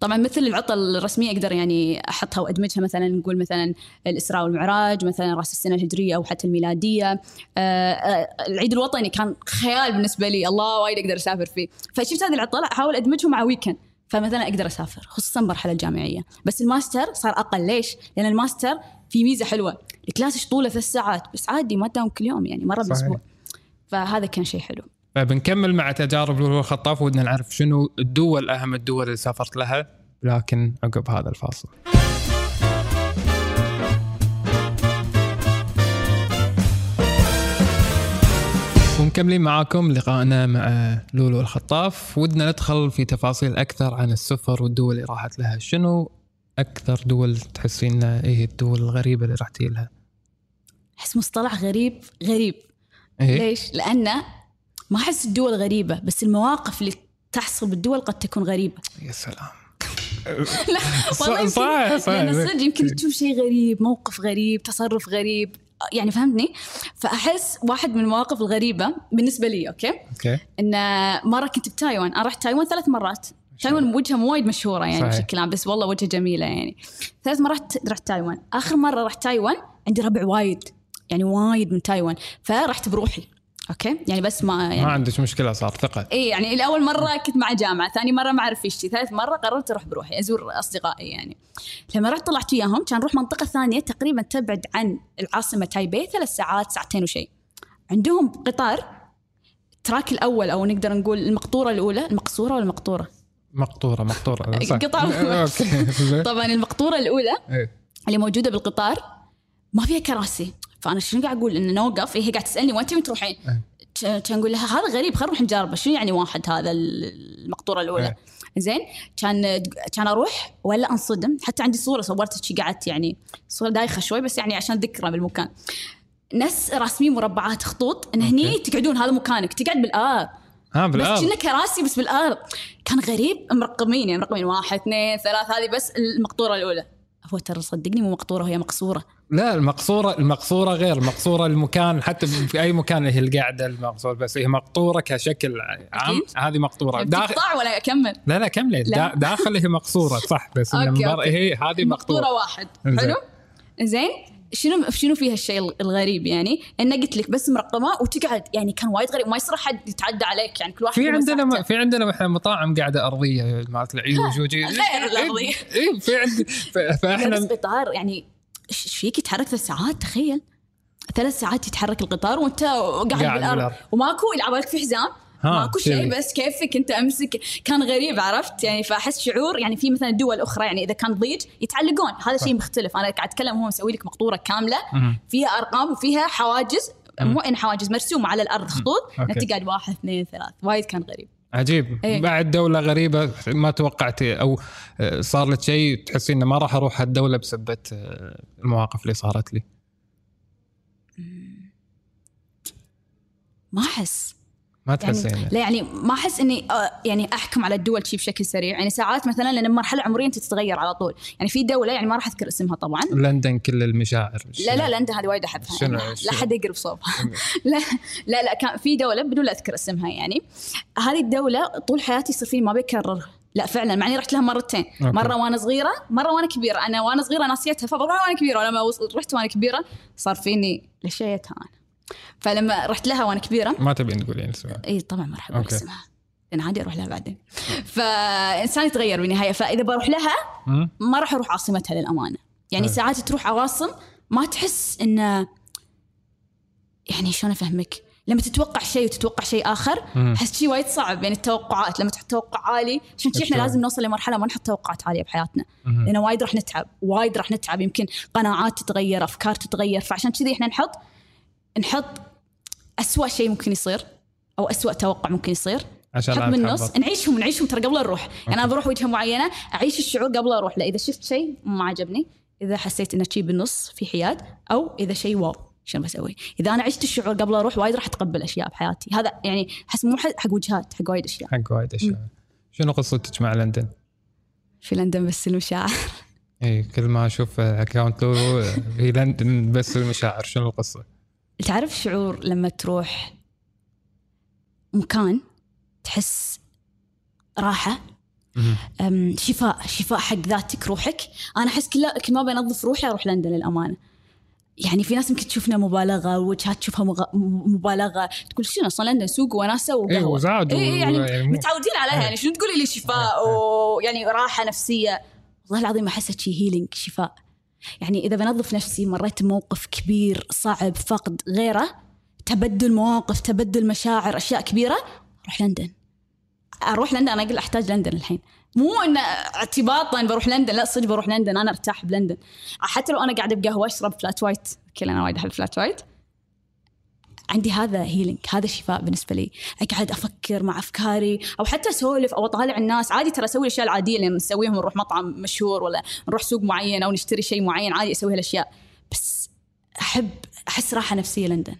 طبعا مثل العطل الرسمية أقدر يعني أحطها وأدمجها مثلا نقول مثلا الإسراء والمعراج مثلا رأس السنة الهجرية أو حتى الميلادية. آه، آه، العيد الوطني كان خيال بالنسبة لي الله وايد أقدر أسافر فيه. فشفت هذه العطلة أحاول ادمجهم مع weekend فمثلا أقدر أسافر خصوصا المرحله الجامعية. بس الماستر صار أقل. ليش؟ لأن الماستر في ميزة حلوة. ال class طوله ثلاث ساعات؟ بس عادي ما تداوم كل يوم يعني مرة. بالأسبوع. فهذا كان شيء حلو. فبنكمل مع تجارب لولو الخطاف ودنا نعرف شنو الدول أهم الدول اللي سافرت لها لكن عقب هذا الفاصل. ومكملين معاكم لقائنا مع لولو الخطاف ودنا ندخل في تفاصيل أكثر عن السفر والدول اللي راحت لها. شنو أكثر دول تحسين إيه الدول الغريبة اللي رحتي لها؟ أحس مصطلح غريب غريب. إيه؟ ليش؟ لأن ما أحس الدول غريبة بس المواقف اللي تحصل بالدول قد تكون غريبة. يا سلام. لا والله صح صح صدق يمكن تشوف شيء غريب موقف غريب تصرف غريب يعني فهمتني؟ فأحس واحد من المواقف الغريبة بالنسبة لي okay? Okay. إن مرة كنت بتايوان أنا رحت تايوان ثلاث مرات. تايوان وجهها مو وايد مشهورة يعني صحيح. بشكل عام بس والله وجهها جميلة يعني. ثالث مره رحت رحت تايوان. آخر مرة رحت تايوان عندي ربع وايد يعني وايد من تايوان. فرحت بروحي. okay? يعني بس ما يعني ما عندك مشكلة صار ثقة. اي يعني الأول مرة كنت مع جامعة ثاني مرة مع رفيجتي ثالث مرة قررت أروح بروحي أزور أصدقائي يعني. لما رحت طلعت وياهم كان نروح منطقة ثانية تقريبا تبعد عن العاصمة تايبي ثلاث ساعات ساعتين وشيء عندهم قطار ال track الأول أو نقدر نقول المقطورة الأولى المقصورة ولا المقطورة؟ مقطورة مقطورة زين. طبعا المقطورة الأولى إيه. اللي موجودة بالقطار ما فيها كراسي. فأنا شنو قاعد أقول؟ إنه نوقف هي قاعد تسألني وين تبين تروحين؟ إيه. كان أقول لها هذا غريب خلينا نروح نجربه شنو يعني واحد هذا المقطورة الأولى؟ إيه. زين. كان كان أروح ولا أنصدم. حتى عندي صورة صورتها شي قعدت يعني صورة دايخة شوي بس يعني عشان ذكرى بالمكان. ناس راسمين مربعات خطوط. إن هني. تقعدون هذا مكانك. تقعد بالارض ها بس بالارض كنا كراسي بس بالارض كان غريب. مرقمين يعني مرقمين واحد اثنين ثلاث. هذه بس المقطورة الأولى. هو ترى صدقني مو مقطوره هي مقصورة لا المقصورة المقصورة غير المقصوره المكان حتى في أي مكان هي القاعده المقصورة بس هي مقطورة كشكل عام. هذه مقطورة داخل بتقطع ولا أكمل لا لا كملي لا. دا- داخل هي مقصورة صح بس okay, okay. هي هذه مقطورة مقطورة واحد. حلو زين شنو شنو فيها الشيء الغريب يعني انه قلت لك بس مرقمة وتقعد يعني كان وايد غريب ما يصير حد يتعدى عليك يعني كل واحد في عندنا مساحته. في عندنا إحنا مطاعم قاعدة أرضية مالت العيوج وجي غير الأرضية. اي في عند فإحنا بس قطار يعني إيش فيك يتحرك ثلاث ساعات تخيل ثلاث ساعات يتحرك القطار وأنت قاعد, بالأرض. وماكو يلعب بالك في حزام ماكو شيء. بس كيفك أنت أمسك. كان غريب عرفت؟ يعني فأحس شعور يعني في مثلا دول أخرى يعني إذا كان ضيج يتعلقون. هذا شيء مختلف. أنا قاعد أتكلم هو مسوي لك مقطوره كاملة. فيها أرقام وفيها حواجز. مو إن حواجز مرسومة على الأرض خطوط. انت تقعد واحد اثنين ثلاث. وايد كان غريب. عجيب. إيه. بعد دولة غريبة ما توقعتي أو آه، صار لك شيء تحسين إنه ما راح أروح هالدولة بسبه آه، المواقف اللي صارت لي. ما أحس. ما يعني تحسين. لا يعني ما أحس إني آه، يعني أحكم على الدول شي بشكل سريع. يعني ساعات مثلا لأن مرحلة عمرية أنت تتغير على طول. يعني في دولة يعني ما راح أذكر اسمها طبعا. لندن كل المشاعر. لا لا لندن هذه وايد أحبها. شنو- يعني لا؟ حد يقرب صوبها. لا لا لا كان في دولة بدون لا أذكر اسمها يعني. هذه الدولة طول حياتي يصير فيني ما بكررها لا فعلا مع إني رحت لها مرتين. أوكي. مرة وأنا صغيرة مرة وأنا كبيرة. أنا وأنا صغيرة ناسيتها فبروح وأنا كبيرة. ولما رحت وأنا كبيرة صار فيني لشيتها أنا؟ فلما رحت لها وأنا كبيرة ما تبين تقولين اسمها إي طبعا ما راح أقول. اسمها لأن عادي أروح لها بعدين فإنسان يتغير بالنهاية فإذا بروح لها؟ ما راح أروح عاصمتها للأمانة يعني. ساعات تروح عواصم ما تحس انه يعني شلون أفهمك لما تتوقع شيء وتتوقع شيء آخر. أحس شيء وايد صعب يعني التوقعات لما تحط توقع عالي عشان كذي إحنا؟ لازم نوصل لمرحلة ما نحط توقعات عالية بحياتنا. لأن وايد راح نتعب وايد راح نتعب يمكن قناعات تتغير أفكار تتغير فعشان كذي إحنا نحط نحط أسوأ شيء ممكن يصير أو أسوأ توقع ممكن يصير. عشان نحط لا بالنص نتحبط. نعيشهم نعيشهم ترى قبل نروح يعني أنا بروح وجهة معينة أعيش الشعور قبل أروح لا إذا شفت شيء ما عجبني إذا حسيت إنه شيء بالنص في حياد أو إذا شيء واو شنو بسوي؟ إذا أنا عشت الشعور قبل أروح وايد راح اتقبل أشياء بحياتي. هذا يعني أحس مو حق وجهات حق وايد أشياء. حق وايد أشياء. شنو قصتك مع لندن؟ في لندن بس المشاعر. اي كل ما أشوف اكونت في لندن بس المشاعر. شنو القصة؟ تعرف شعور لما تروح مكان تحس راحة؟ شفاء شفاء حق ذاتك روحك. أنا أحس كل كل ما بنظف روحي أروح لندن للأمانة. يعني في ناس يمكن تشوفنا مبالغة وجهات تشوفها مغ... مبالغة. تقول شنو أصلا لندن؟ سوق وناسة اي وقهوة. وزاد إيه إيه يعني يعني متعودين عليها. يعني شنو تقولي لي شفاء؟ ويعني راحة نفسية. والله العظيم أحسها شي healing شفاء. يعني إذا بنظف نفسي مريت بموقف كبير صعب فقد غيره تبدل مواقف تبدل مشاعر أشياء كبيرة أروح لندن. أروح لندن أنا أقول أحتاج لندن الحين. مو إن اعتباطا بروح لندن لا صدق بروح لندن أنا أرتاح بلندن. حتى لو أنا قاعدة بقهوة أشرب flat white كل أنا وايد أحب flat white عندي هذا healing هذا شفاء بالنسبة لي. أقعد أفكر مع أفكاري أو حتى أسولف أو أطالع الناس. عادي ترى أسوي الأشياء العادية اللي نسويهم نروح مطعم مشهور ولا نروح سوق معين أو نشتري شيء معين عادي أسوي هالأشياء. بس أحب أحس راحة نفسية لندن.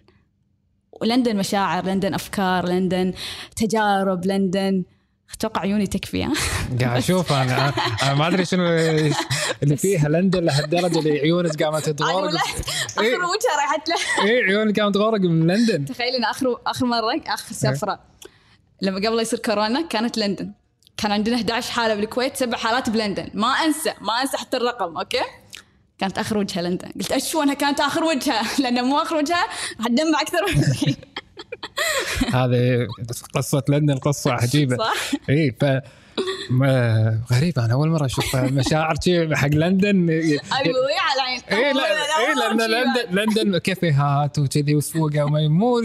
ولندن مشاعر لندن أفكار لندن تجارب لندن أتوقع عيوني تكفي ها؟ قاعد أشوف أنا. أنا ما أدري شنو اللي فيها لندن لهالدرجة اللي عيونك قامت ولا إيه. آخر وجهة رايحت له. اي عيونك قامت تغرق من لندن. تخيل إن اخر آخر مرة آخر سفرة. لما قبل يصير كورونا كانت لندن. كان عندنا 11 حالة بالكويت سبع حالات بلندن. ما أنسى ما أنسى حتى الرقم okay? كانت آخر وجهة لندن. قلت إيش أنها كانت آخر وجهة. لأن مو آخر وجهة راح تدمع أكثر من الحين هذه قصة لندن قصه عجيبة. صح إي ف ما غريب أنا أول مرة أشوف مشاعر حق لندن. وضيع على العين. إي لا لندن لندن كافيهات وكذي وسوقه وما- مو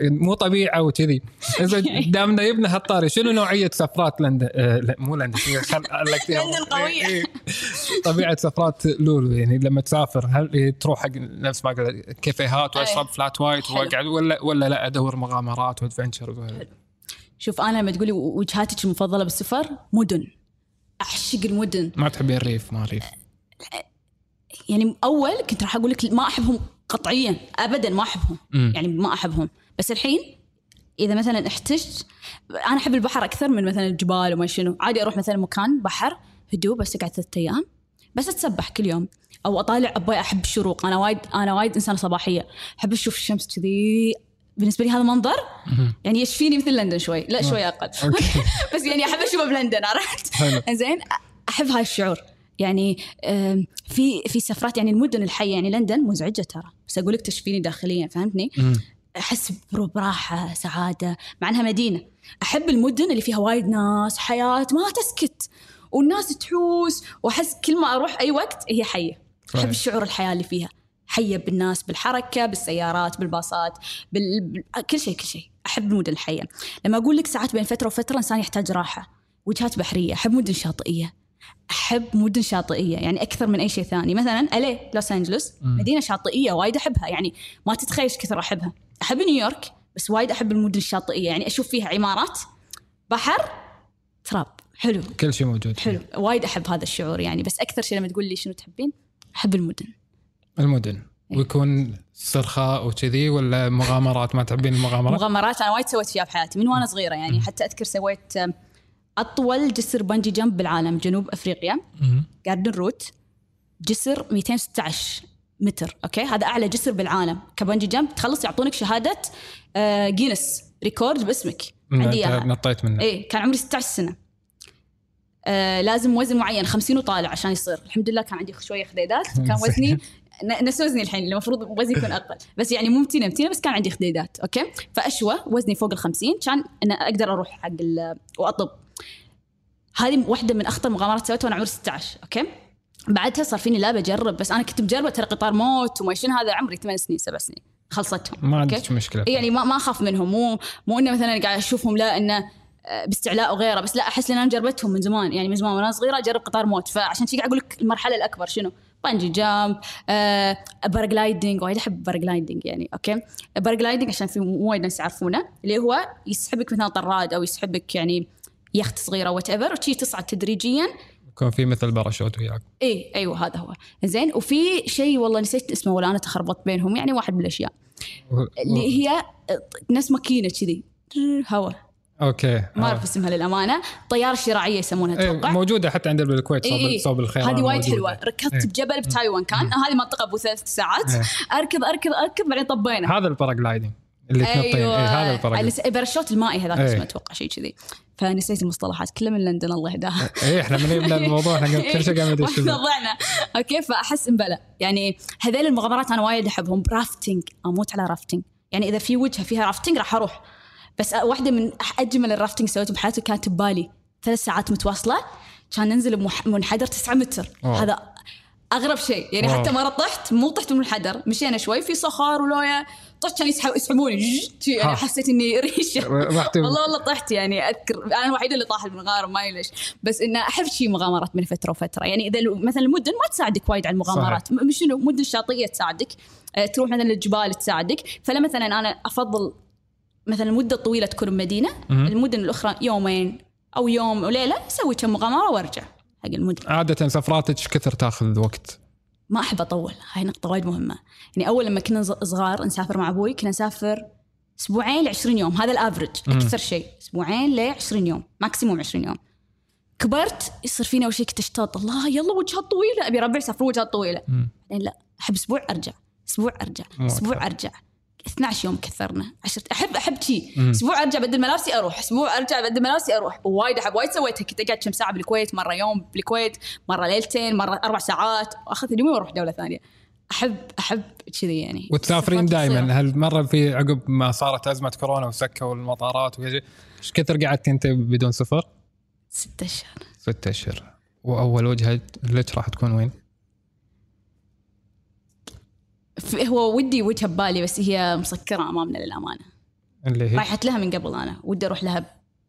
مو طبيعه وكذي إذا دامنا يبنى هالطاري شنو نوعية سفرات لندن لا مو لندن لندن. إيه، إيه. طبيعة سفرات لولو يعني لما تسافر هل تروح حق نفس ما قلت كافيهات وأشرب أي. flat white. وأقعد ولا ولا لا أدور مغامرات و adventure شوف أنا لما تقولي وجهاتك المفضلة بالسفر مدن. أعشق المدن. ما تحبين الريف ما ريف يعني أول كنت راح أقول لك ما أحبهم قطعيا ابدا ما أحبهم. مم. يعني ما أحبهم. بس الحين إذا مثلا احتجت أنا أحب البحر أكثر من مثلا الجبال وما شنو. عادي أروح مثلا مكان بحر هدوء بس أقعد ثلاثة أيام. بس أتسبح كل يوم. أو أطالع أبغى أحب الشروق أنا وايد أنا وايد إنسانة صباحية. أحب أشوف الشمس كذي. بالنسبة لي هذا منظر. يعني يشفيني مثل لندن شوي. لا شوي أقل. بس يعني أحب أشوفه بلندن عرفت. زين أحب هاي الشعور. يعني في في سفرات يعني المدن الحية يعني لندن مزعجة ترى. بس أقول لك تشفيني داخليا فهمتني؟ أحس براحة سعادة مع إنها مدينة. أحب المدن اللي فيها وايد ناس حياة ما تسكت. والناس تحوس وأحس كل ما أروح أي وقت هي حية. أحب. الشعور الحياة اللي فيها. حية بالناس بالحركة بالسيارات بالباصات بال... بال... كل شيء كل شيء. أحب المدن الحيه لما أقول لك ساعات بين فترة وفترة الانسان يحتاج راحة وجهات بحرية. أحب مدن شاطئية. أحب مدن شاطئية يعني أكثر من أي شيء ثاني. مثلا الي لوس انجلوس مدينة شاطئية وايد أحبها يعني ما تتخيل إيش كثر أحبها. أحب نيويورك بس وايد أحب المدن الشاطئية يعني أشوف فيها عمارات بحر تراب. حلو. كل شيء موجود حلو. وايد أحب هذا الشعور يعني. بس أكثر شيء لما تقول لي شنو تحبين؟ أحب المدن. المدن. إيه. ويكون استرخاء وكذي ولا مغامرات؟ ما تحبين المغامرات؟ مغامرات أنا وايد سويت فيها بحياتي من وأنا صغيرة يعني حتى أذكر سويت أطول جسر bungee jump بالعالم جنوب أفريقيا. Garden Route جسر 216 متر okay? هذا أعلى جسر بالعالم. ك bungee jump تخلص يعطونك شهادة آه، Guinness record باسمك. عندي إياها. نطيت منه. إيه كان عمري 16 سنة. آه لازم وزن معين 50 وطالع عشان يصير. الحمد لله كان عندي شوية خديدات. كان وزني ن- نفس وزني الحين المفروض وزني يكون أقل. بس يعني مو متينة متينة بس كان عندي خديدات okay? فأشوى وزني فوق ال 50 كان أنا أقدر أروح حق وأطب. هذه واحدة من أخطر مغامرات سويتها وأنا عمري 16 okay بعدها صار فيني لا بجرب بس أنا كنت مجربة ترى قطار موت وما شنو هذا عمري 8 سنين 7 سنين خلصتهم ما؟ عندك مشكلة يعني ما ما أخاف منهم مو مو انه مثلا قاعد أشوفهم لا إنه آه، باستعلاء وغيره بس لا أحس ان أنا جربتهم من زمان يعني من زمان وأنا صغيرة أجرب قطار موت فعشان شي قاعد أقول لك المرحلة الأكبر شنو؟ bungee jump آه paragliding وايد أحب paragliding يعني okay paragliding عشان في وايد ناس يعرفونه اللي هو يسحبك مثلا طراد أو يسحبك يعني يخت صغيرة whatever وشي تصعد تدريجيا. يكون في مثل باراشوت وياك. اي أيوه هذا هو. زين وفي شيء والله نسيت اسمه ولا أنا تخربطت بينهم يعني واحد من الأشياء. و- اللي هي نفس ماكينة كذي. هواء okay ما أعرف اسمها للأمانة. طيارة شراعية يسمونها إيه أتوقع. موجودة حتى عندنا بالكويت صوب إيه. صوب الخيران هذه وايد. حلوة. ركضت إيه. بجبل بتايوان كان هذه منطقة أبو ثلاث ساعات. إيه. اركض اركض اركض بعدين طبينا. هذا ال paragliding اللي تنطين أيوه. إيه هذا الس- الباراشوت المائي هذاك إيه. اسمه أتوقع شيء كذي. فنسيت المصطلحات كلها من لندن الله يهداها. إيه إحنا من يبدا الموضوع إحنا كل شيء قاعد ندش وإحنا ضعنا. okay فأحس مبلى يعني هذيل المغامرات أنا وايد أحبهم. rafting أموت على rafting يعني إذا في وجهة فيها rafting راح أروح. بس واحدة من أجمل ال rafting سويته بحياتي كانت ببالي. ثلاث ساعات متواصلة. كان ننزل بمح- منحدر 9 متر. wow. هذا أغرب شيء. يعني wow. حتى مرة طحت مو طحت من المنحدر مشينا شوي في صخر ولويا طحت كان يسحب يسحبوني. يعني. حسيت إني ريشة. والله والله طحت يعني أذكر. أنا الوحيدة اللي طاحت بالمغامره ما ليش. بس انه أحب شيء مغامرات من فترة وفترة. يعني إذا مثلا المدن ما تساعدك وايد على المغامرات. مش شنو؟ مدن شاطئية تساعدك. آه، تروح مثلا للجبال تساعدك. فلا مثلا أنا أفضل مثلا المده الطويله تكون بمدينة. المدن الأخرى يومين أو يوم وليله أسوي كم مغامرة وأرجع. حق المدن عادة سفراتك كثر تاخذ وقت؟ ما أحب أطول هاي نقطة وايد مهمة. يعني أول لما كنا صغار نسافر مع أبوي كنا نسافر أسبوعين ل 20 يوم هذا ال average. أكثر شيء. أسبوعين ل 20 يوم maximum 20 يوم. كبرت يصير فينا أول شيء كنت اشتاط الله يلا وجهات طويلة أبي ربع سافر وجهات طويلة. بعدين لا أحب أسبوع أرجع أسبوع أرجع أسبوع. أرجع. 12 يوم كثرنا. 10 احب أحب شي. أسبوع أرجع بدل ملابسي أروح. أسبوع أرجع بدل ملابسي أروح. وايد احب وايد سويتها كنت اقعد كم ساعة بالكويت. مرة يوم بالكويت. مرة ليلتين. مرة أربع ساعات. واخذ اليوم وأروح دولة ثانية. احب أحب كذي يعني. وتسافرين. دائما هل مرة في عقب ما صارت أزمة كورونا وسكوا المطارات وكذا إيش كثر قعدت أنت بدون سفر؟ ستة أشهر. ستة أشهر. وأول وجهة لك راح تكون وين؟ هو ودي وجهه ببالي بس هي مسكرة أمامنا للأمانة. اللي هي؟ رايحت لها من قبل أنا. ودي أروح لها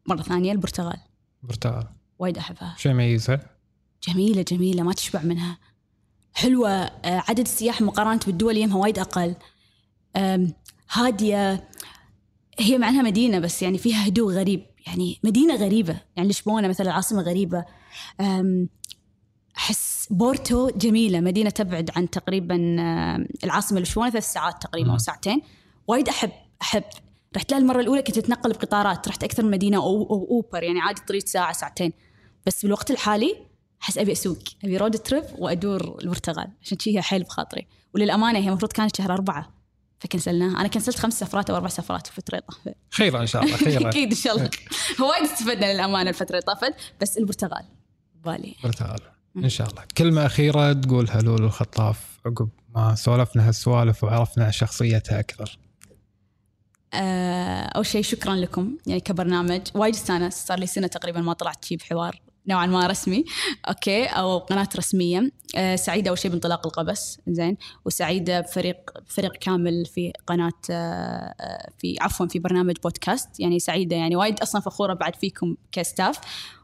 مرة ثانية البرتغال. برتغال. وايد أحبها. شو يميزها؟ جميلة جميلة ما تشبع منها. حلوة آه، عدد السياح مقارنة بالدول يمها وايد أقل. هادية. هي مع انها مدينة بس يعني فيها هدوء غريب. يعني مدينة غريبة. يعني لشبونة مثلا العاصمه غريبة. أحس بورتو جميلة مدينة تبعد عن تقريبا آم، العاصمة لشبونه ثلاث ساعات تقريبا أو ساعتين. وايد أحب أحب. رحت لها المرة الأولى كنت أتنقل بقطارات رحت أكثر من مدينة أو, أو أوبر يعني عادي طريق ساعة ساعتين. بس بالوقت الحالي أحس أبي أسوق أبي رود تريب وأدور البرتغال عشان شي هي حيل بخاطري. وللأمانة هي المفروض كانت شهر أربعة فكنسلناها. أنا كنسلت خمس سفرات أو أربع سفرات في الفترة اللي طافت. خير إن شاء الله خير. أكيد إن شاء الله. وايد استفدنا للأمانة الفترة اللي طافت. بس البرتغال بالي. برتغال إن شاء الله. كلمة أخيرة تقولها لولو الخطاف عقب ما سولفنا هالسوالف وعرفنا شخصيتها أكثر. آه، أول شيء شكرا لكم. يعني كبرنامج وايد استانس صار لي سنة تقريبا ما طلعت شي بحوار. نوعا ما رسمي. okay. أو قناة رسمية. آه، سعيدة أول شيء بانطلاق القبس. زين. وسعيدة بفريق فريق كامل في قناة آه، في عفوا في برنامج بودكاست. يعني سعيدة. يعني وايد أصلا فخورة بعد فيكم ك staff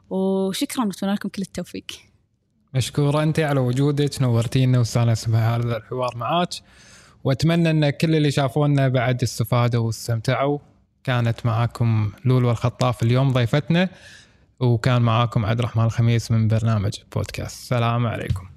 وشكرا. نتمنى لكم كل التوفيق. مشكورة أنت على وجودك. نورتينا واستانسنا بهذا الحوار معاك. وأتمنى أن كل اللي شافونا بعد استفادوا واستمتعوا. كانت معاكم لولو الخطاف اليوم ضيفتنا وكان معاكم عبد الرحمن الخميس من برنامج بودكاست. السلام عليكم.